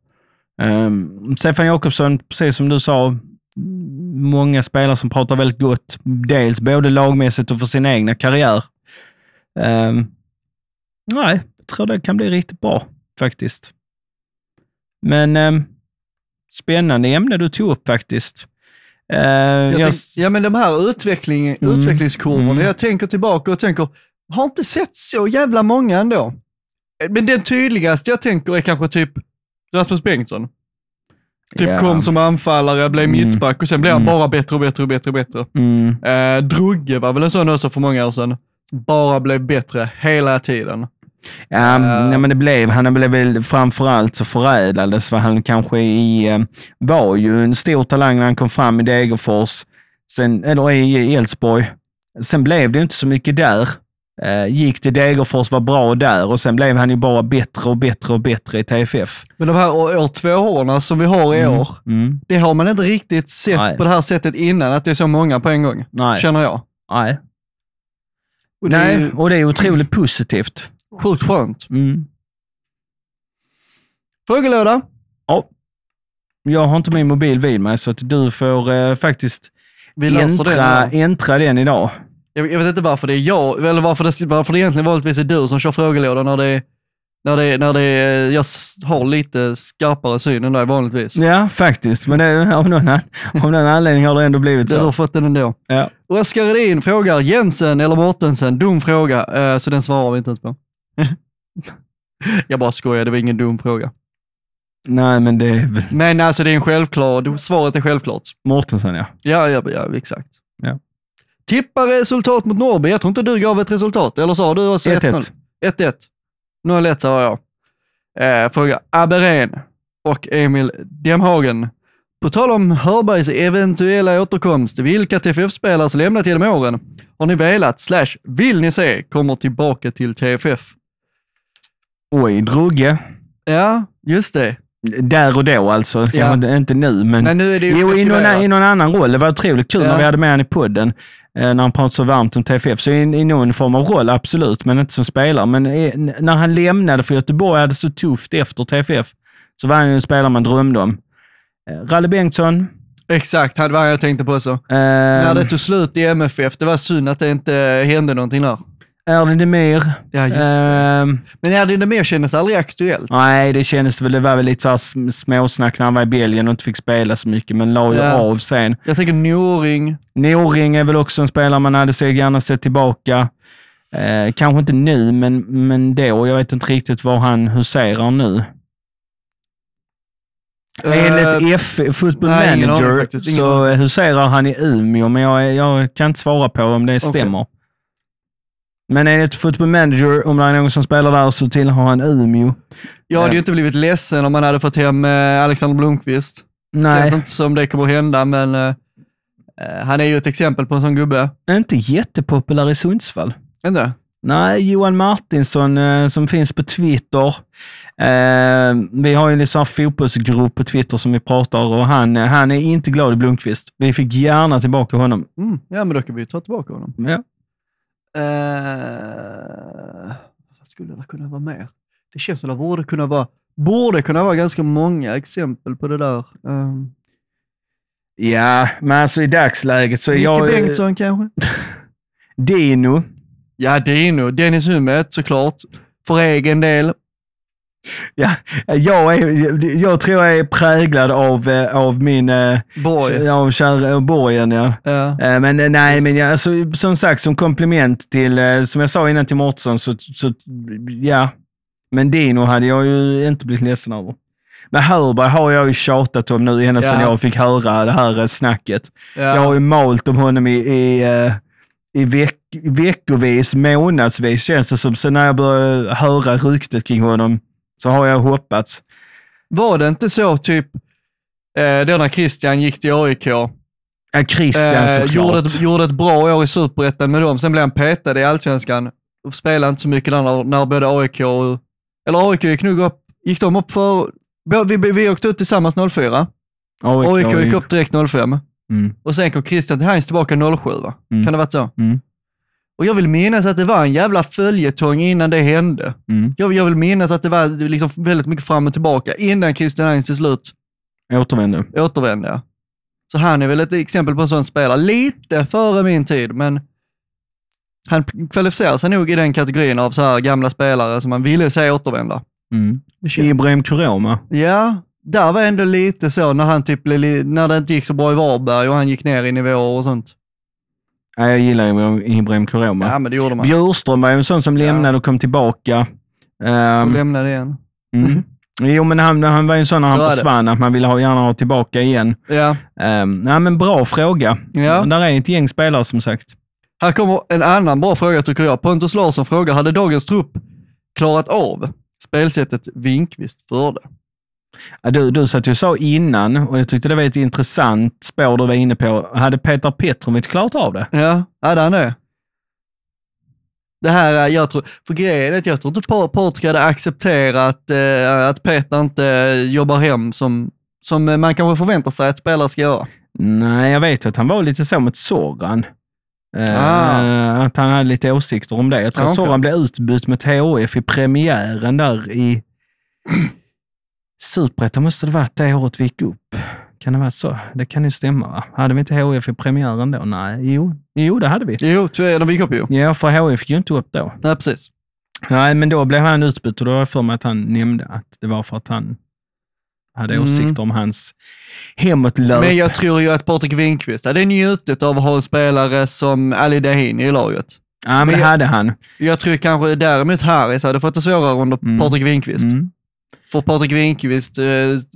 Um, Stefan Jakobsson, precis som du sa, många spelare som pratar väldigt gott. Dels både lagmässigt och för sin egna karriär. Ehm, nej, jag tror det kan bli riktigt bra faktiskt. Men um, spännande ämne du tog upp faktiskt. Uh, Jag jag, tänk, ja men de här utveckling, Mm. utvecklingskurvorna, Mm. jag tänker tillbaka och tänker, har inte sett så jävla många ändå. Men den tydligaste jag tänker är kanske typ Rasmus Bengtsson. Typ Ja. kom som anfallare, blev Mm. mittback och sen blev han Mm. bara bättre och bättre och bättre och bättre. mm, Eh, Drugge var väl en sån också för många år sedan. Bara blev bättre hela tiden. Ja, Eh. nej, men det blev, han blev väl framförallt så förädlades vad han kanske i, eh, var ju en stor talang när han kom fram i Degerfors, sen, eller i Elfsborg. Sen blev det inte så mycket där. Eh, gick till Degerfors, var bra där och sen blev han ju bara bättre och bättre och bättre i TFF. Men de här år, år tvåorna som vi har i år, Mm. det har man inte riktigt sett Nej. på det här sättet innan, att det är så många på en gång. Nej. Känner jag. Nej. Och det Nej, och det är otroligt positivt. Sjukt skönt. Mm. Frågelåda. Ja. Jag har inte min mobil vid mig så att du får eh, faktiskt äntra, nu. äntra den idag. Jag, jag vet inte varför det är jag, eller varför det, varför det egentligen vanligtvis är du som kör frågelådan när det är När det, när det, jag har lite skarpare syn än dig vanligtvis. Ja, faktiskt. Men det, av, någon, av någon anledning har det ändå blivit Du har så. fått den ändå. Ja. Oskar Edin frågar Jensen eller Mortensen? Dum fråga, eh, så den svarar vi inte ens på. [laughs] jag bara skojar, det var ingen dum fråga. Nej, men det Men alltså det är en självklar, svaret är självklart. Mårtensson, ja. Ja, ja, ja exakt. Ja. Tippa resultat mot Norrby. Jag tror inte du gav ett resultat, eller sa du också 1-1. 1-1. 0-1 sa jag. Eh, fråga Aberen och Emil Demhagen. På tal om Hörbergs eventuella återkomst, vilka TFF-spelare som lämnat genom åren har ni velat, slash vill ni se, kommer tillbaka till TFF? Oj, Drugge. Ja, just det. Där och då alltså. Ja. inte, inte nu, men... Nej, nu är det ju Jo, i någon, i någon annan roll. Det var otroligt kul Ja. när vi hade med honom i podden, eh, när han pratade så varmt om TFF. Så i, i någon form av roll, absolut, men inte som spelare. Men eh, n- när han lämnade för Göteborg, hade det så tufft efter TFF, så var han ju en spelare man drömde om. Eh, Ralle Bengtsson. Exakt, det var jag tänkte på också. Eh, När det tog slut i MFF, det var synd att det inte hände någonting där. Erling Demir. Ja, just det. Eh, Men Erdin mer kändes aldrig aktuellt. nej, det kändes väl, det var väl lite så här sm- småsnack när han var i Belgien och inte fick spela så mycket, men la ju Ja. av sen. Jag tänker Noring. Noring är väl också en spelare man hade sig gärna sett tillbaka. Eh, kanske inte nu, men, men då. Jag vet inte riktigt var han huserar nu. Enligt F, Football Eh, nej, Manager så huserar han i Umeå, men jag, jag kan inte svara på om det stämmer. Men enligt Football Manager, om det är någon som spelar där, så tillhör han Umeå. Jag hade ju inte blivit ledsen om man hade fått hem eh, Alexander Blomqvist. Nej, Känns inte som det kommer hända, men eh, eh, han är ju ett exempel på en sån gubbe. inte jättepopulär i Sundsvall. Inte? Nej, Johan Martinsson eh, som finns på Twitter. Eh, vi har ju en sån här fotbollsgrupp på Twitter som vi pratar och han, eh, han är inte glad i Blomqvist. Vi fick gärna tillbaka honom. Mm. Ja, men då kan vi ju ta tillbaka honom. Ja. Eh, vad skulle det kunna vara mer? Det känns som det borde kunna vara, borde kunna vara ganska många exempel på det där. Um, ja, men alltså i dagsläget så är Micke jag... eh, Bengtsson kanske? [laughs] Dino. Ja, Dino. Dennis Hummet såklart. För egen del. Ja, jag, är, jag tror jag är präglad av, eh, av min... eh, Borg. Av kär, av borgen, ja. Ja. Eh, Men eh, nej, men jag, alltså, som sagt, som komplement till, eh, som jag sa innan till Mårtensson, så, så ja. Men Dino hade jag ju inte blivit ledsen över. Men Hörberg har jag ju tjatat om nu ända sedan Ja. jag fick höra det här eh, snacket. Ja. Jag har ju malt om honom i, i, eh, i veck, veckovis, månadsvis känns det som. Sen när jag började höra ryktet kring honom så har jag hoppats. Var det inte så typ, eh, då när Christian gick till AIK, Ja, Christian eh, såklart. gjorde, ett, gjorde ett bra år i Superettan med dem, sen blev han petad i Allsvenskan spelade inte så mycket där när, när både AIK och, eller AIK gick nog upp, gick de upp för, vi, vi, vi åkte ut tillsammans 04, AIK gick upp direkt 05 Mm, och sen kom Christian till Heinz tillbaka 07 va? Mm. Kan det varit så? mm, Och jag vill minnas att det var en jävla följetong innan det hände. mm. Jag, jag vill minnas att det var liksom väldigt mycket fram och tillbaka innan Christian Heinz till slut Återvände. återvände. Så han är väl ett exempel på en sån spelare. Lite före min tid, men han kvalificerar sig nog i den kategorin av så här gamla spelare som man ville se återvända. Mm. Ibrahim Kuroma. Ja, där var ändå lite så när han typ när det inte gick så bra i Varberg och han gick ner i nivåer och sånt. Ja, jag gillar ju Ibrahim Kuroma. Ja, men det gjorde man. Bjurström var ju en sån som lämnade och kom tillbaka. Um, lämnade igen. mm. Jo, men han, han var ju en sån när Så han är det. försvann, att man ville ha, gärna ha tillbaka igen. Ja. Um, ja, men bra fråga. Ja. Där är ett gäng spelare som sagt. Här kommer en annan bra fråga tycker jag. Pontus Larsson frågar, hade dagens trupp klarat av spelsättet Winkvist förde? Du, du satt ju och sa innan, och jag tyckte det var ett intressant spår du var inne på. Hade Petar Petrovic klarat av det? Ja, hade han det? Det här är, jag tror, för grejen är att jag tror inte Patrik hade accepterat eh, att Peter inte jobbar hem som, som man kanske förväntar sig att spelare ska göra. Nej, jag vet att han var lite så mot Soran. Eh, Ah. Att han hade lite åsikter om det. Jag tror Ja. Soran blev utbytt med THF i premiären där i Superettan måste det varit det året vi gick upp. Kan det vara så? Det kan ju stämma va? Hade vi inte HF i premiären då? Nej, jo, jo det hade vi. Jo, de gick upp ju. Ja, för HF gick ju inte upp då. Nej, precis. Nej, men då blev han utbytt och då har jag för mig att han nämnde att det var för att han hade Mm. åsikter om hans hemåtlöp. Men jag tror ju att Patrik Winqvist hade njutit av att ha en spelare som Ali Dahini i laget. ja, men men det jag- hade han. Jag tror kanske däremot Harris hade fått det svårare under Mm. Patrik Winqvist. Mm. För Patrik Winqvist eh,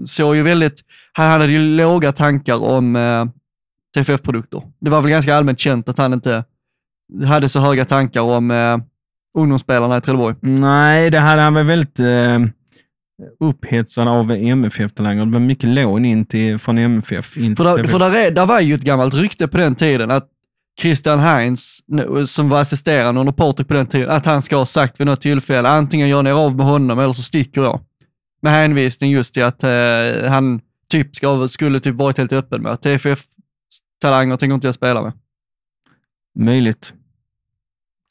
såg ju väldigt, han hade ju låga tankar om eh, TFF-produkter. Det var väl ganska allmänt känt att han inte hade så höga tankar om eh, ungdomsspelarna i Trelleborg. Nej, det hade han väl väldigt eh, upphetsad av MFF-talanger. Det var mycket lån in till, från MFF. In För, där, för där, är, där var ju ett gammalt rykte på den tiden att Christian Heinz, som var assisterande under Patrik på den tiden, att han ska ha sagt vid något tillfälle, antingen gör ni av med honom eller så sticker jag. Med hänvisning just till att eh, han typ ska, skulle typ varit helt öppen med att TFF-talanger tänker inte jag spela med. Möjligt.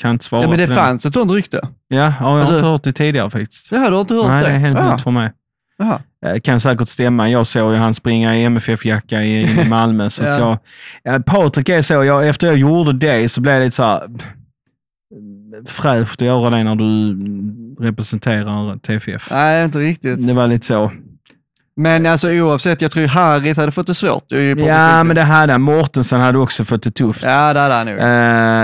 Kan inte svara Ja, men det på den. fanns ett sånt rykte. Ja, ja jag har Alltså- inte hört det tidigare faktiskt. Jaha, du har inte hört Nej, det? det är helt nytt för mig. jaha. Eh, kan säkert stämma. Jag såg ju han springa i MFF-jacka i, i [laughs] Malmö. så att jag, ja, Patrik är så, jag, efter jag gjorde det så blev det lite så här, fräscht att göra det när du representerar TFF. Nej, inte riktigt. Det var lite så. Men alltså oavsett, jag tror Harris hade fått det svårt. Ja, men det hade han. Mårtensson hade också fått det tufft. Ja, det hade han nog. Eh,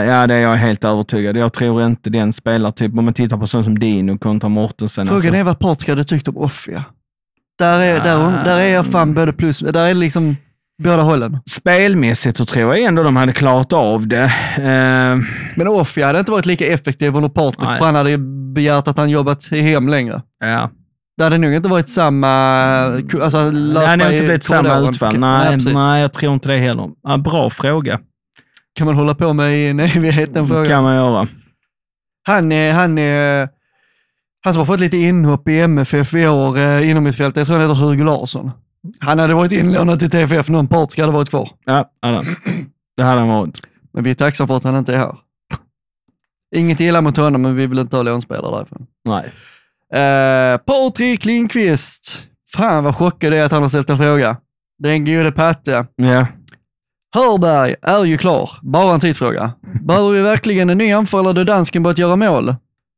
ja, det är jag helt övertygad. Jag tror inte den spelar typ om man tittar på sånt som Dino kontra Mårtensson. Frågan alltså. är vad Patrik hade tyckt om Offia. Där är, Ah. där, där är jag fan både plus, där är liksom båda hållen. Spelmässigt så tror jag ändå de hade klarat av det. Eh, Men Offia hade inte varit lika effektiv under Patrik, Nej. för han hade begärt att han jobbat hem längre. ja. Det hade nog inte varit samma... Alltså, Det hade nog inte blivit samma utfall. Nej, precis. nej, jag tror inte det heller. Ja, bra fråga. Kan man hålla på med i en [laughs] evighet den frågan. kan man göra. Han, han, han som har fått lite inhopp i MFF i år eh, inom mitt fält, jag tror han heter Hugo Larsson. Han hade varit inlånad till TFF, någon Patrik hade varit kvar. Ja, hade det hade han varit. Men vi är tacksamma för att han inte är här. Inget illa mot honom, men vi vill inte ha lånspelare därifrån. Nej. Uh, Patrik Lindqvist. Fan vad chockad jag är att han har ställt en fråga. Den gode Patte. Ja. Hörberg är ju klar, bara en tidsfråga. Behöver vi verkligen en ny anfallare då dansken börjat göra mål?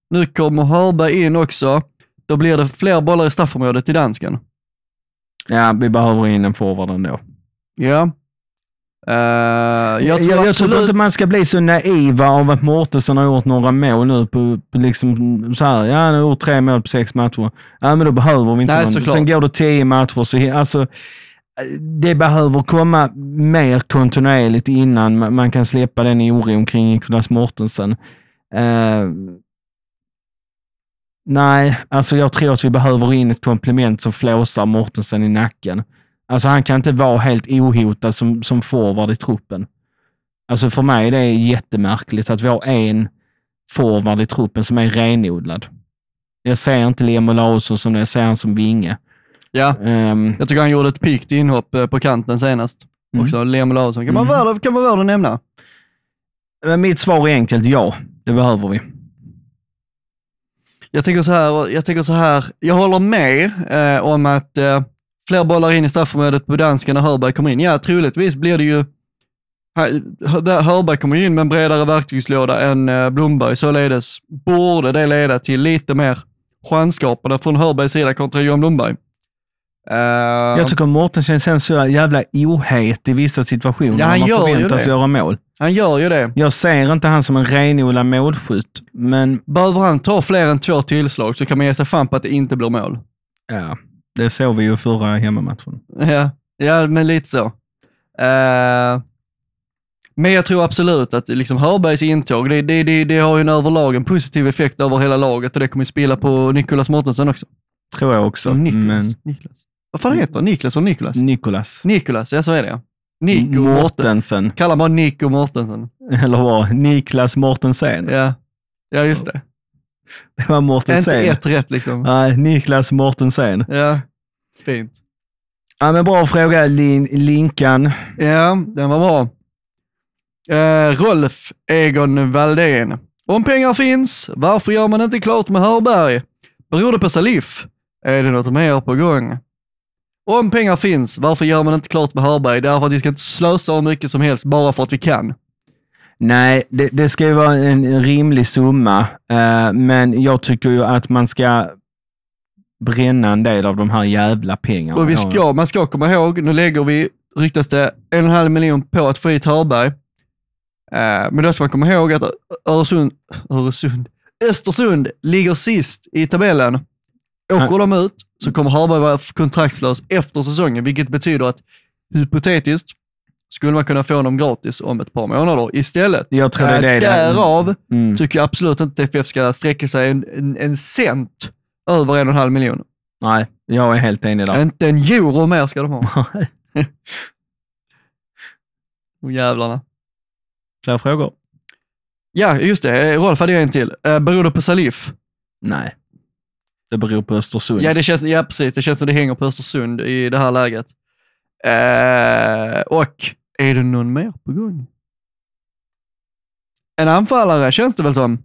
Nu kommer Hörberg in också. Då blir det fler bollar i straffområdet till dansken. Ja, vi behöver in en forward ändå. Ja. Uh, jag tror jag, jag tror inte man ska bli så naiva av att Mårtensson har gjort några mål nu på, på liksom så här, ja han har gjort tre mål på sex matcher. Ja men då behöver vi inte Nej, någon. såklart. Sen går det tio matcher, så alltså det behöver komma mer kontinuerligt innan man, kan släppa den oron kring Nicolas Mårtensson. Eh, nej, alltså jag tror att vi behöver in ett komplement som flåsar Mårtensson i nacken. Alltså han kan inte vara helt ohotad som, som forward i truppen. Alltså för mig är det jättemärkligt att vi har en forward i truppen som är renodlad. Jag ser inte Liam Olausson som det, jag ser han som vinge. Ja, Ehm, jag tycker han gjorde ett pikt inhopp eh, på kanten senast. Mm. Också, Liam Larsson. Kan, man Mm. värd, kan nämna. men mitt svar är enkelt, ja. Det behöver vi. Jag tycker så här, jag tycker så här, jag håller med eh, om att eh, fler bollar in i straffområdet på dansken när Hörberg kommer in. Ja, troligtvis blir det ju, Hör- Hörberg kommer ju in med en bredare verktygslåda än eh, Blomberg, således borde det leda till lite mer chansskapande från Hörbergs sida kontra Johan Blomberg. Eh, Jag tycker Mårtensson känns så jävla ohet i vissa situationer Ja, han gör ju förväntas det. göra mål. Han gör ju det. Jag ser inte han som en renodlad målskytt, men Behöver han ta fler än två tillslag så kan man ge sig fan på att det inte blir mål. ja, det såg vi ju förra hemmamatchen. Ja, ja men lite så. Eh, men jag tror absolut att liksom Hörbergs intåg, det, det, det, det har ju en överlag en positiv effekt över hela laget och det kommer ju spela på Nikolas Mårtensson också. Tror jag också. Niklas. Men Niklas. Vad fan heter han? Niklas och Nikolas? Nikolas Nikolas, ja så är det ja. Nico Mårten. Mårtensen, Kallar bara Nico Mårtensson. eller vad? Niklas Mårtensen. Ja. ja, just det. Det var Inte Mårtensen. ett rätt liksom. Nej, Niklas Mårtensen. Ja, fint. Ja, men bra fråga, Lin Linkan. Ja, den var bra. Eh, Rolf Egon Valdén. Om pengar finns, varför gör man inte klart med Hörberg? Beror det på Salif? Är det något mer på gång? Om pengar finns, varför gör man inte klart med Hörberg? Därför att vi ska inte slösa hur mycket som helst bara för att vi kan. Nej, det, det ska ju vara en, rimlig summa, eh, men jag tycker ju att man ska bränna en del av de här jävla pengarna. Och vi ska, man ska komma ihåg, nu lägger vi, ryktas det, en och en halv miljon på att få hit Hörberg. Eh, men då ska man komma ihåg att Öresund, Öresund, Östersund ligger sist i tabellen. Åker de ut så kommer Hörberg vara kontraktslös efter säsongen, vilket betyder att hypotetiskt skulle man kunna få honom gratis om ett par månader istället. Jag tror det är Eh, det Därav Mm. tycker jag absolut inte TFF ska sträcka sig en, en, en cent över en och en halv miljon. Nej, jag är helt enig där. Inte en euro mer ska de ha. [laughs] [laughs] Och jävlarna. Fler frågor? Ja, just det. Rolf hade jag en till. Uh, beror det på Salif? Nej. Det beror på Östersund. Ja, det känns, ja, precis. Det känns som det hänger på Östersund i det här läget. Eh, och är det någon mer på gång? En anfallare känns det väl som.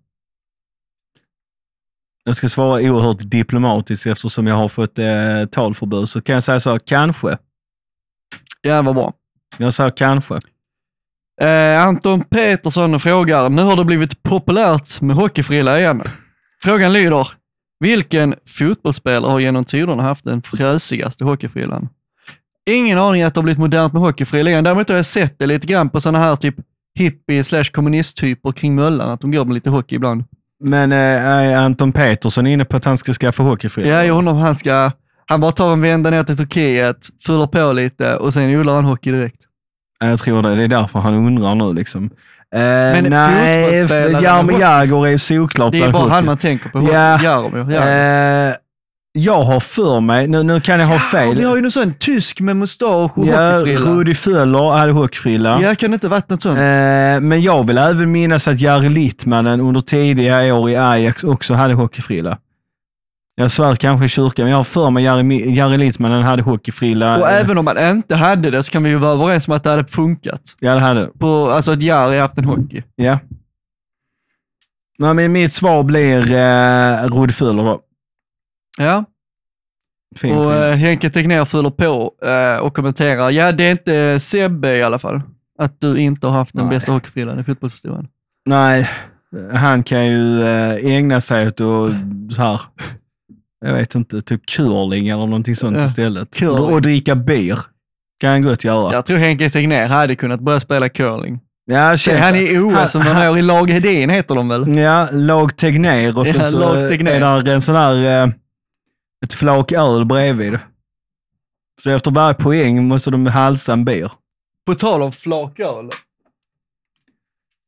Jag ska svara oerhört diplomatiskt eftersom jag har fått eh, talförbud. Så kan jag säga så, kanske. Ja, vad bra. Jag säger kanske. Eh, Anton Petersson frågar, nu har det blivit populärt med hockeyfrilla igen. Frågan lyder, vilken fotbollsspelare har genom tiderna haft den fräsigaste hockeyfrillan? Ingen aning att det har blivit modernt med hockeyfrilla igen. Däremot har jag sett det lite grann på sådana här typ hippie slash kommunisttyper kring Möllan, att de går med lite hockey ibland. Men eh, är Anton Petersson inne på att han ska skaffa hockeyfrilla? Ja, jag undrar om han ska, han bara tar en vända ner till Turkiet, fyller på lite och sen odlar han hockey direkt. Jag tror det. Det är därför han undrar nu. Liksom. Eh, Men nej, fotbollsspelare Jaromir Jagr är ju såklart Det är bara han man tänker på. Ja. Jaromir. Ja. Eh, jag har för mig, nu, nu kan jag ha fel. Vi har ju någon sån tysk med mustasch och ja, hockeyfrilla. Rudi Föller hade hockeyfrilla. Ja, kan det inte varit något sånt? Eh, men jag vill även minnas att Jari Littmanen under tidiga år i Ajax också hade hockeyfrilla. Jag svär kanske i kyrkan, men jag har för mig Jari, Jari Littmanen hade hockeyfrilla. och även om man inte hade det så kan vi ju vara överens om att det hade funkat. Ja, det hade. På, alltså att Jari haft en hockey. Ja. Nej, men mitt svar blir eh, Rudi Föller då. Ja, Fin och frilla. eh, Henke Tegnér fyller på eh, och kommenterar. Ja, det är inte Sebbe i alla fall. Att du inte har haft den Nej. bästa hockeyfrillan i fotbollshistorien. Nej, han kan ju eh, ägna sig åt att så här, jag vet inte, typ curling eller någonting sånt Ja, istället. curling. Och, dricka bier. Kan han gott göra. Jag tror Henke Tegnér hade kunnat börja spela curling. Ja, Se, han är i OS som han- han är i lag Hedin heter de väl? Ja, lag Tegnér och sen Ja, så är där en sån här, eh, ett flak öl bredvid. Så efter varje poäng måste de halsa en bier. På tal om flaköl.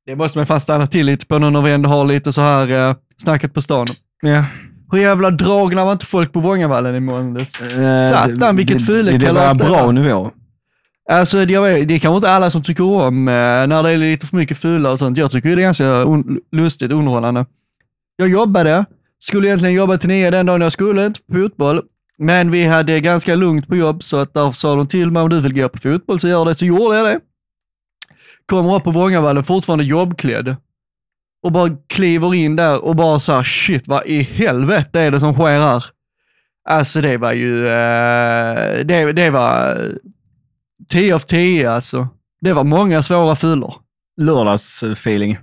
Det måste man fan stanna till lite på nu när vi ändå har lite så här eh, snacket på stan. Ja. Hur jävla dragna var inte folk på Vångavallen i måndags? Eh, Satan, vilket det, det, det var det bra var. nivå. Alltså det, jag vet, det är kanske inte alla som tycker om eh, när det är lite för mycket fylla och sånt. Jag tycker det är ganska un- lustigt, underhållande. Jag jobbade, skulle egentligen jobba till nio den dagen jag skulle, inte på fotboll. Men vi hade ganska lugnt på jobb så att där sa de till mig om du vill gå på fotboll så gör det. Så gjorde jag det. Kommer upp på Vångavallen fortfarande jobbklädd. Och bara kliver in där och bara så här, shit vad i helvete är det som sker här? Alltså det var ju, eh, det, det var 10 av 10 alltså. Det var många svåra fyllor. Lördagsfeeling.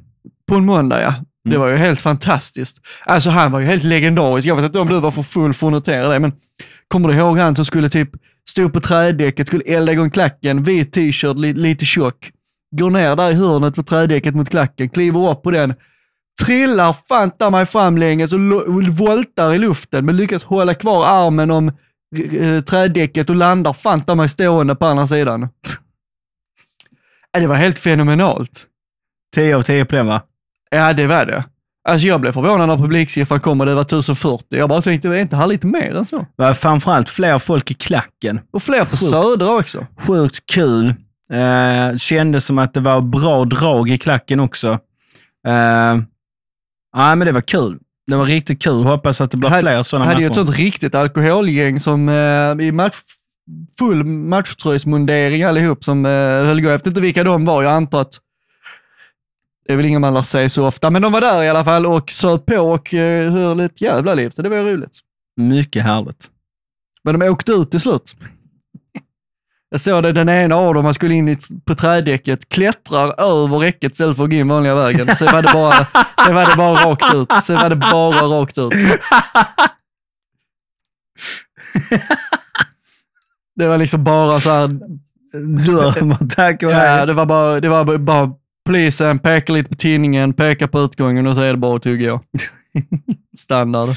På en måndag ja. Det Mm. var ju helt fantastiskt. Alltså han var ju helt legendarisk. Jag vet inte om du var för full för att notera det, men kommer du ihåg han som skulle typ stå på trädäcket, skulle elda igång klacken, vit t-shirt, li, lite tjock. Går ner där i hörnet på trädäcket mot klacken, kliver upp på den, trillar fanta mig framlänges och voltar i luften, men lyckas hålla kvar armen om eh, trädäcket och landar fanta mig stående på andra sidan. [laughs] Det var helt fenomenalt. 10 av 10 på den va? Ja, det var det. Alltså jag blev förvånad när publiksiffran kom och det var 1040. Jag bara tänkte, är inte här lite mer än så? Det var framförallt fler folk i klacken. Och fler på Sjukt. Södra också. Sjukt kul. Eh, kändes som att det var bra drag i klacken också. Eh, ja, men det var kul. Det var riktigt kul. Hoppas att det blir fler sådana hade ju ett matcher. sånt riktigt alkoholgäng som eh, i match, full matchtröjsmundering allihop som eh, höll gå. Jag vet inte vilka de var. Jag antar att det är väl inga man lär sig så ofta, men de var där i alla fall och söp på och eh, höll ett jävla liv. Så det var roligt. Mycket härligt. Men de åkte ut till slut. Jag såg det, den ena av dem, han skulle in på trädäcket, klättrar över räcket istället för att gå in vanliga vägen. Sen var det bara, [laughs] sen var det bara rakt ut. Sen var det bara rakt ut. [laughs] Det var liksom bara så här, Dörr, tack och ja, det var bara, det var bara polisen pekar lite på tidningen, pekar på utgången och så är det bara att tugga. [laughs] Standard.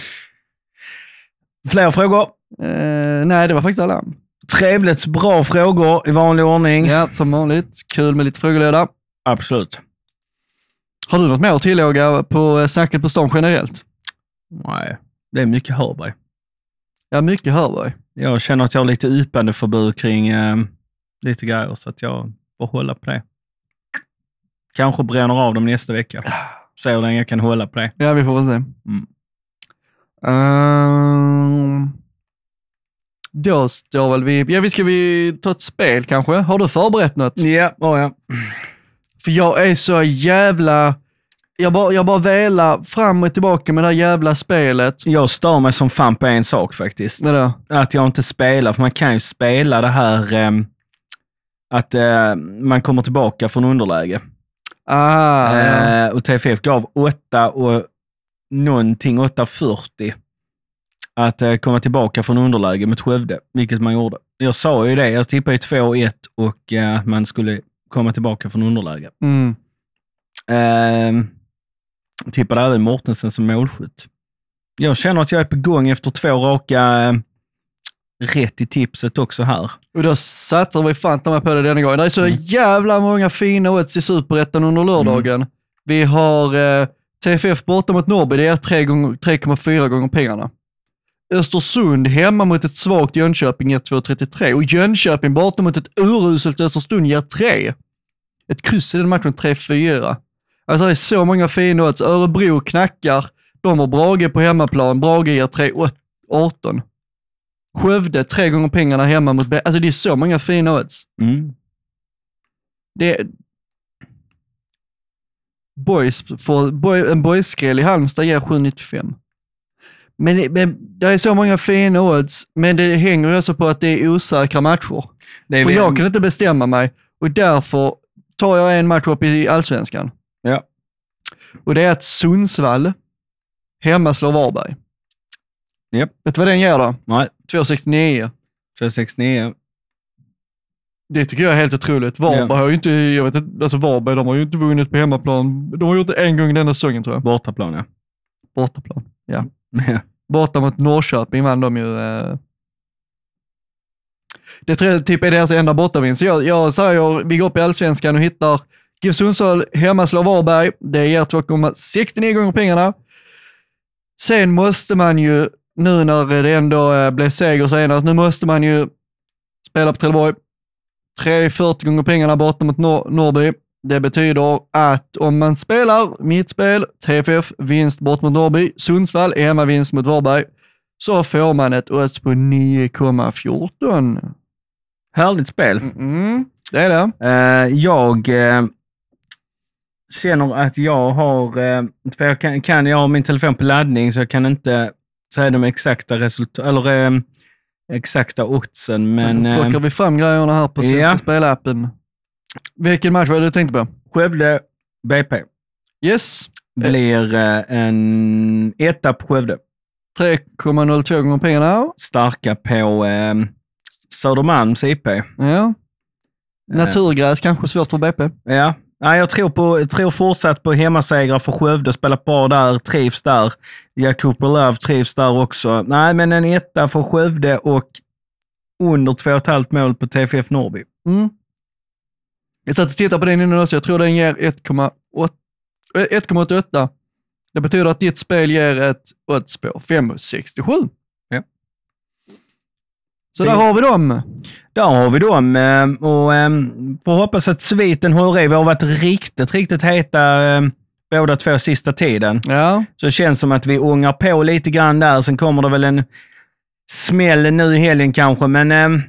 Fler frågor? Eh, nej, det var faktiskt alla. Trevligt, bra frågor i vanlig ordning. Ja, som vanligt. Kul med lite frågelåda. Absolut. Har du något mer att tillägga på eh, snacket på stan generellt? Nej, det är mycket Hörberg. Ja, mycket Hörberg. Jag känner att jag har lite ypande förbud kring eh, lite grejer, så att jag får hålla på det. Kanske bränner av dem nästa vecka. Se hur länge jag kan hålla på det. Ja, vi får väl se. Mm. Ehm, då står väl vi... Ja, vi ska vi ta ett spel kanske? Har du förberett något? Ja, oh, ja. För jag är så jävla... Jag bara, jag bara velar fram och tillbaka med det här jävla spelet. Jag stör mig som fan på en sak faktiskt. Där. Att jag inte spelar, för man kan ju spela det här ehm, att eh, man kommer tillbaka från underläge. Ah, ja. Eh, och TFF gav 8 och någonting, 8.40 att eh, komma tillbaka från underläge mot Skövde, vilket man gjorde. Jag sa ju det, jag tippade ju 2-1 och eh, att man skulle komma tillbaka från underläge. Mm. Eh, tippade även Mortensen som målskytt. Jag känner att jag är på gång efter två raka eh, rätt i tipset också här. Och då satsar vi fan ta mig på det denna gången. Det är så Mm. jävla många fina odds i Superettan under lördagen. Vi har eh, TFF borta mot Norrby, det är tre gånger- 3,4 gånger pengarna. Östersund hemma mot ett svagt Jönköping ger 2,33 och Jönköping borta mot ett uruselt Östersund ger 3. Ett kryss i den matchen 3-4. Alltså det är så många fina odds. Örebro knackar, de har Brage på hemmaplan, Brage ger 3,18. Skövde tre gånger pengarna hemma mot Be- Alltså det är så många fina odds. Mm. Det Boys får, boy, en boyskräll i Halmstad ger 7,95. Men, det- men det är så många fina odds, men det hänger också på att det är osäkra matcher. Är För jag kan inte bestämma mig och därför tar jag en match upp i allsvenskan. Ja. Och det är att Sundsvall hemma slår Varberg. Japp. Vet du vad den ger då? Nej, 2,69. 269. Det tycker jag är helt otroligt. Varberg Ja. har ju inte, jag vet inte, alltså Varberg, de har ju inte vunnit på hemmaplan. De har gjort det en gång denna säsongen tror jag. Bortaplan, ja. Bortaplan. Ja. Borta mot Norrköping vann de ju. Eh... Det tror jag typ är deras enda bortavinst. Så jag, jag säger, vi går upp i allsvenskan och hittar GIF Sundsvall hemma slår Varberg. Det ger 2,69 gånger pengarna. Sen måste man ju, nu när det ändå eh, blev seger senast, nu måste man ju spela på Trelleborg. 3,40 gånger pengarna borta mot Nor- Norrby. Det betyder att om man spelar mitt spel, TFF, vinst bort mot Norrby, Sundsvall, hemmavinst mot Varberg, så får man ett odds på 9,14. Härligt spel. Mm, det är det. Eh, jag eh, känner att jag har, för jag kan, kan, jag har min telefon på laddning så jag kan inte säga de exakta resultat, eller exakta oddsen, men eh, plockar vi fram grejerna här på Svenska ja. Spelappen. Vilken match var det du tänkte på? Skövde BP Yes, blir eh, en etta på Skövde. 3,02 gånger pengarna. Starka på eh, Södermalms IP. Ja. Naturgräs kanske svårt för BP. Ja, Nej, jag tror, på, jag tror fortsatt på hemmasegrar för Skövde. Spelat bra där, trivs där. Jakub Love trivs där också. Nej, men en etta för Skövde och under 2,5 mål på TFF Norrby. Mm. Jag satt och tittade på den innan också. Jag tror den ger 1,8 eh, 1,88. Det betyder att ditt spel ger ett odds på 5,67. Ja. Så där har vi dem. Där har vi dem eh, och eh, får hoppas att sviten håller i. Vi har varit riktigt, riktigt heta båda två sista tiden. Ja, Så det känns som att vi ångar på lite grann där. Sen kommer det väl en smäll nu i helgen kanske, men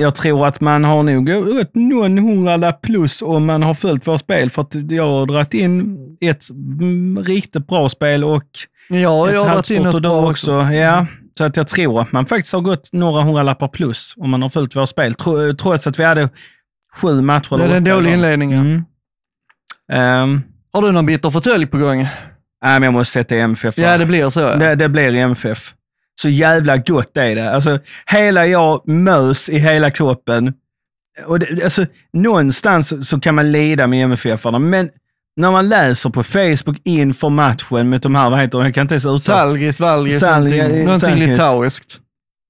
jag tror att man har nog gått någon hundralapp plus om man har följt vårt spel. För att jag har dragit in ett riktigt bra spel och ja ett jag har dragit in du bra också. Ja, Så att jag tror att man faktiskt har gått några hundra lappar plus om man har följt våra spel. Tro, trots att vi hade sju matcher. Det är en dålig inledning. Mm. Ehm, Har du någon bitter fåtölj på gång? nej, men jag måste sätta MFF. Ja, det blir så. Ja. det, det blir MFF. Så jävla gott är det. Alltså, hela jag mös i hela kroppen. Och det, alltså, någonstans så kan man lida med MFF-arna, men när man läser på Facebook inför matchen mot de här, vad heter de? Jag kan inte ens uttala. Salgis, Valgis, Salgis, någonting, någonting Salgis. litauiskt.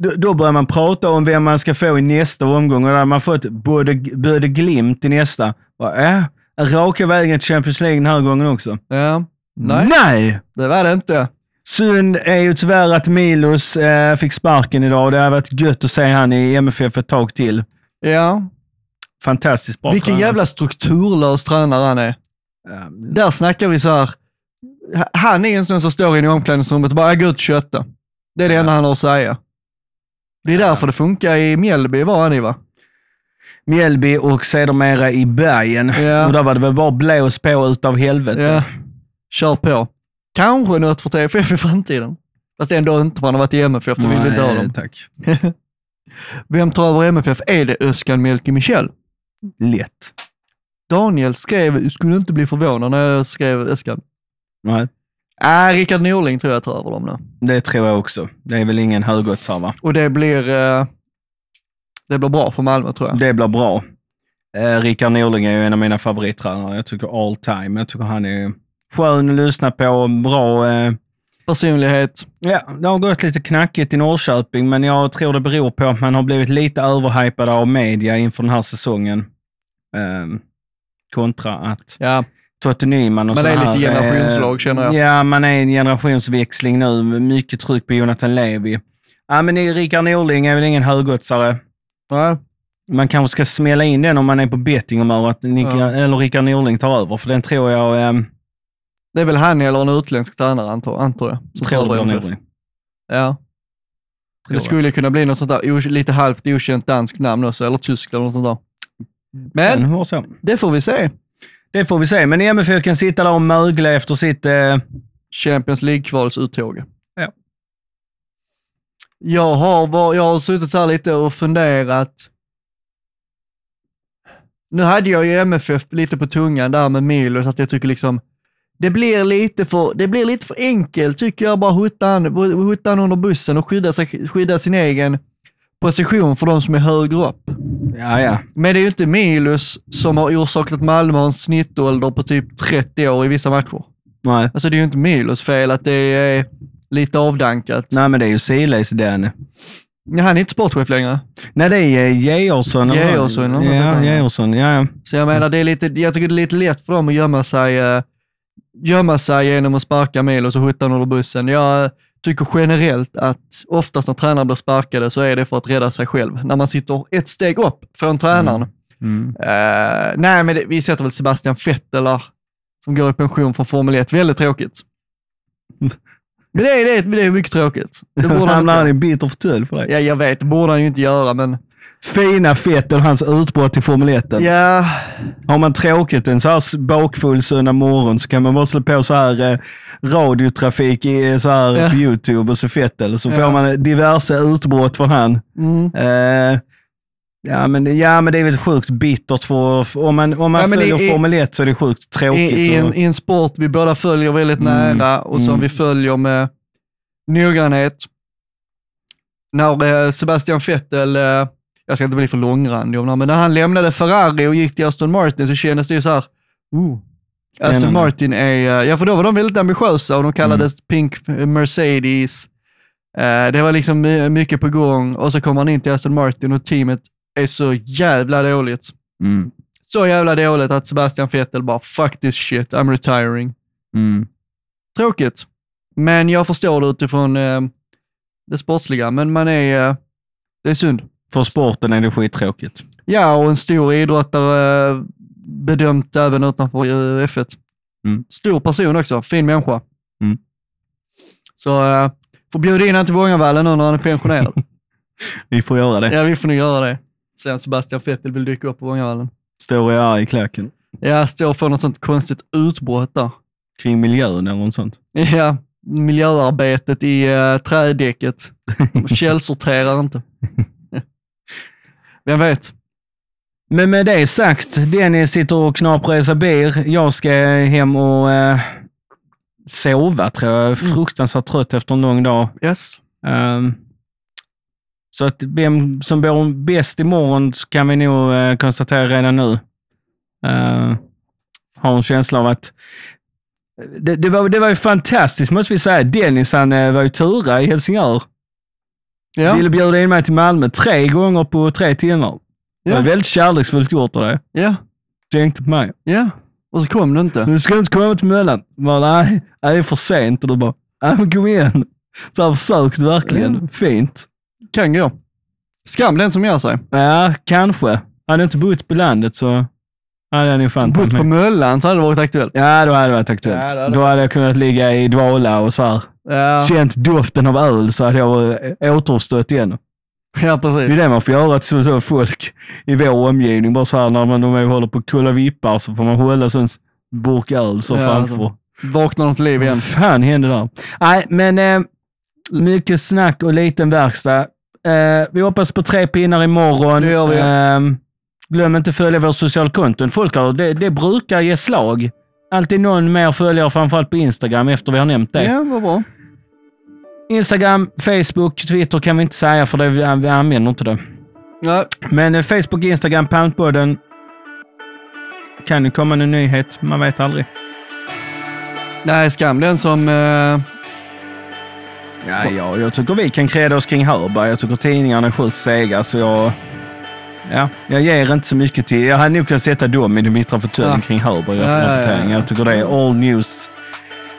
Då, då börjar man prata om vem man ska få i nästa omgång och där man fått både, både glimt i nästa. Och, äh, raka vägen till Champions League den här gången också. Ja. Nej, Nej! det var det inte. Synd är ju tyvärr att Milos eh, fick sparken idag. Det har varit gött att se han i MFF ett tag till. Ja. Fantastiskt bra Vilken tränare. jävla strukturlös tränare han är. Ja, Där snackar vi så här. Han är en sån som står inne i omklädningsrummet och bara, gå ut och kötta. Det är det enda han har att säga. Det är därför det funkar i Mjällby, var han i va? Mjällby och sedermera i Bergen. Ja. Och där var det väl bara blås på utav helvete. Ja. Kör på. Kanske något för TFF i framtiden. Fast ändå inte, för han har varit i MFF, det vill vi inte ha dem. tack. [laughs] Vem tar över MFF? Är det Özcan Melke Michel? Lätt. Daniel skrev, skulle inte bli förvånad när jag skrev Özcan. Nej, Nej, Rickard Norling tror jag tar över dem nu. det tror jag också. Det är väl ingen högoddsare, va? Och det blir, eh, det blir bra för Malmö tror jag. Det blir bra. Eh, Rickard Norling är ju en av mina favorittränare. Jag tycker all time. Jag tycker han är skön att lyssna på. Bra. Eh, Personlighet. ja, det har gått lite knackigt i Norrköping, men jag tror det beror på att man har blivit lite överhypad av media inför den här säsongen. Eh, kontra att Ja, Totte Nyman och Man så är lite eh, generationslag, känner jag. Ja, man är en generationsväxling nu. Mycket tryck på Jonathan Levi. Ja, men Rickard Norling är väl ingen högoddsare. nej. Man kanske ska smälla in den om man är på bettinghumör, att Nick, Ja. eller Rickard Norling tar över, för den tror jag... Eh, Det är väl han eller en utländsk tränare antar, antar jag. som tror det. Ja. Det skulle kunna bli något sånt där lite halvt okänt danskt namn också, eller tyskt eller något sånt där. Men, det får vi se. Det får vi se, men MFF kan sitta där och mögla efter sitt... Eh, Champions League-kvalsuttåg. Ja. Jag har, var, jag har suttit här lite och funderat. Nu hade jag ju MFF lite på tungan där med Milos, att jag tycker liksom, det blir lite för, det blir lite för enkelt tycker jag, bara hutta han under bussen och skydda, sig, skydda sin egen position för de som är högre upp. ja, ja. Men det är ju inte Milos som har orsakat att Malmö har en snittålder på typ 30 år i vissa matcher. Nej. Alltså det är ju inte Milos fel att det är lite avdankat. Nej, men det är ju Silas den. Nej, han är inte sportchef längre. Nej, det är Georgsson. Georgsson, Ja. Georgsson. Ja, ja. Så jag menar, det är lite, jag tycker det är lite lätt för dem att gömma sig, eh, gömma sig genom att sparka Milos och honom under bussen. Jag tycker generellt att oftast när tränare blir sparkade så är det för att rädda sig själv. När man sitter ett steg upp från tränaren. Mm. Eh, nej, men det, vi sätter väl Sebastian Vettel som går i pension från Formel 1. Väldigt tråkigt. [laughs] Men det är, det, det är mycket tråkigt. Det borde han han i inte bitter fåtölj för dig? Ja, jag vet, det borde han ju inte göra, men Fina Fettel, hans utbrott i Formel 1. ja, Har man tråkigt en så här bakfull söndag morgon så kan man bara slå på så här eh, radiotrafik i, eh, så här Ja. på YouTube och så Fettel. Så Ja. får man diverse utbrott från han. mm. Eh, ja, men, ja, men det är väl sjukt bittert för, om man, om man Ja, följer i- i- Formel 1 så är det sjukt tråkigt. I, i, en, och, I en sport vi båda följer väldigt Mm, nära och som mm. vi följer med noggrannhet. När eh, Sebastian Vettel, eh, jag ska inte bli för långrandig om det här, men när han lämnade Ferrari och gick till Aston Martin så kändes det ju så här, uh, Aston Spännande. Martin är, eh, ja för då var de väldigt ambitiösa och de kallades Mm. Pink Mercedes. Eh, det var liksom my- mycket på gång och så kommer han in till Aston Martin och teamet är så jävla dåligt. mm, Så jävla dåligt att Sebastian Vettel bara, fuck this shit, I'm retiring. mm. Tråkigt. Men jag förstår det utifrån eh, det sportsliga, men man är, det är synd. För sporten är det skittråkigt. Ja, och en stor idrottare, eh, bedömt även utanför eh, F1. Mm. Stor person också, fin människa. Mm. Så eh, får bjuda in han till Vångavallen nu när han är pensionerad. [laughs] Vi får göra det. ja, vi får nog göra det. Sen Sebastian Vettel vill dyka upp på Vångavallen. Står jag arg i klacken. Ja, står för något sånt konstigt utbrott där. Kring miljön eller något sånt. [laughs] Ja, miljöarbetet i uh, trädäcket. De källsorterar inte. [laughs] Vem vet? Men med det sagt, Dennis sitter och knaprar i sig bir. Jag ska hem och eh, sova tror jag. Jag är fruktansvärt trött efter en lång dag. Yes. Ehm, så att vem som bor bäst imorgon kan vi nog eh, konstatera redan nu. Uh, har en känsla av att det, det, var, det var ju fantastiskt måste vi säga. Dennis han eh, var ju tura i Helsingör. Ja. Ville bjuda in mig till Malmö tre gånger på tre timmar. Det var Ja. väldigt kärleksfullt gjort av dig. Ja. Tänkte på mig. Ja. Och så kom du inte. Du ska inte komma till Möllan. Bara, nej, det är för sent. Och du bara, nej men kom igen. Så han försökte verkligen. Mm. Fint. Kan gå. Skam den som gör sig. Ja, kanske. Hade jag inte bott på landet så hade jag nog fan Bott på. Möllan så hade det varit aktuellt. Ja, då hade det varit aktuellt. Ja, det hade då hade jag kunnat ligga i dvala och så här. Ja, känt doften av öl så hade jag återuppstått igen. ja Det är precis. det man får göra till så folk i vår omgivning. Bara så här när man de är håller på att kulla vippar så får man hålla så en burk öl så Ja, framför. alltså. Vaknar de till liv igen. Vad fan hände där? Nej, men eh, mycket snack och liten verkstad. Eh, vi hoppas på tre pinnar imorgon. Det gör vi. Eh, glöm inte att följa våra sociala konton. Folk har, det, det brukar ge slag. Alltid någon mer följare, framförallt på Instagram, efter vi har nämnt det. Ja, vad bra. Instagram, Facebook, Twitter kan vi inte säga för det, vi, använder inte det. Ja, Men eh, Facebook, Instagram, Poundpodden. Kan ju komma en nyhet, man vet aldrig. nej, skam den som... Eh, Ja, ja, jag tycker vi kan kreda oss kring Hörberg. Jag tycker tidningarna är sjukt sega, så jag... Ja, jag ger inte så mycket till... Jag hade nog kunnat sätta dem i mittra fåtöljen Ja. kring Hörberg. Ja, rapportering. ja. Jag tycker det är all news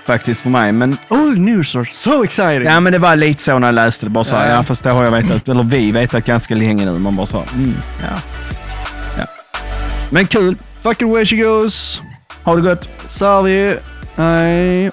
faktiskt för mig. Men, all news are so exciting. ja, men det var lite så när jag läste det. Bara så här, Ja. ja. fast det har jag vetat, eller vi vetat ganska länge nu. Man bara så här, mm, ja. ja. Men kul. Fucking way she goes. Ha det gott. Sarvi. Nej.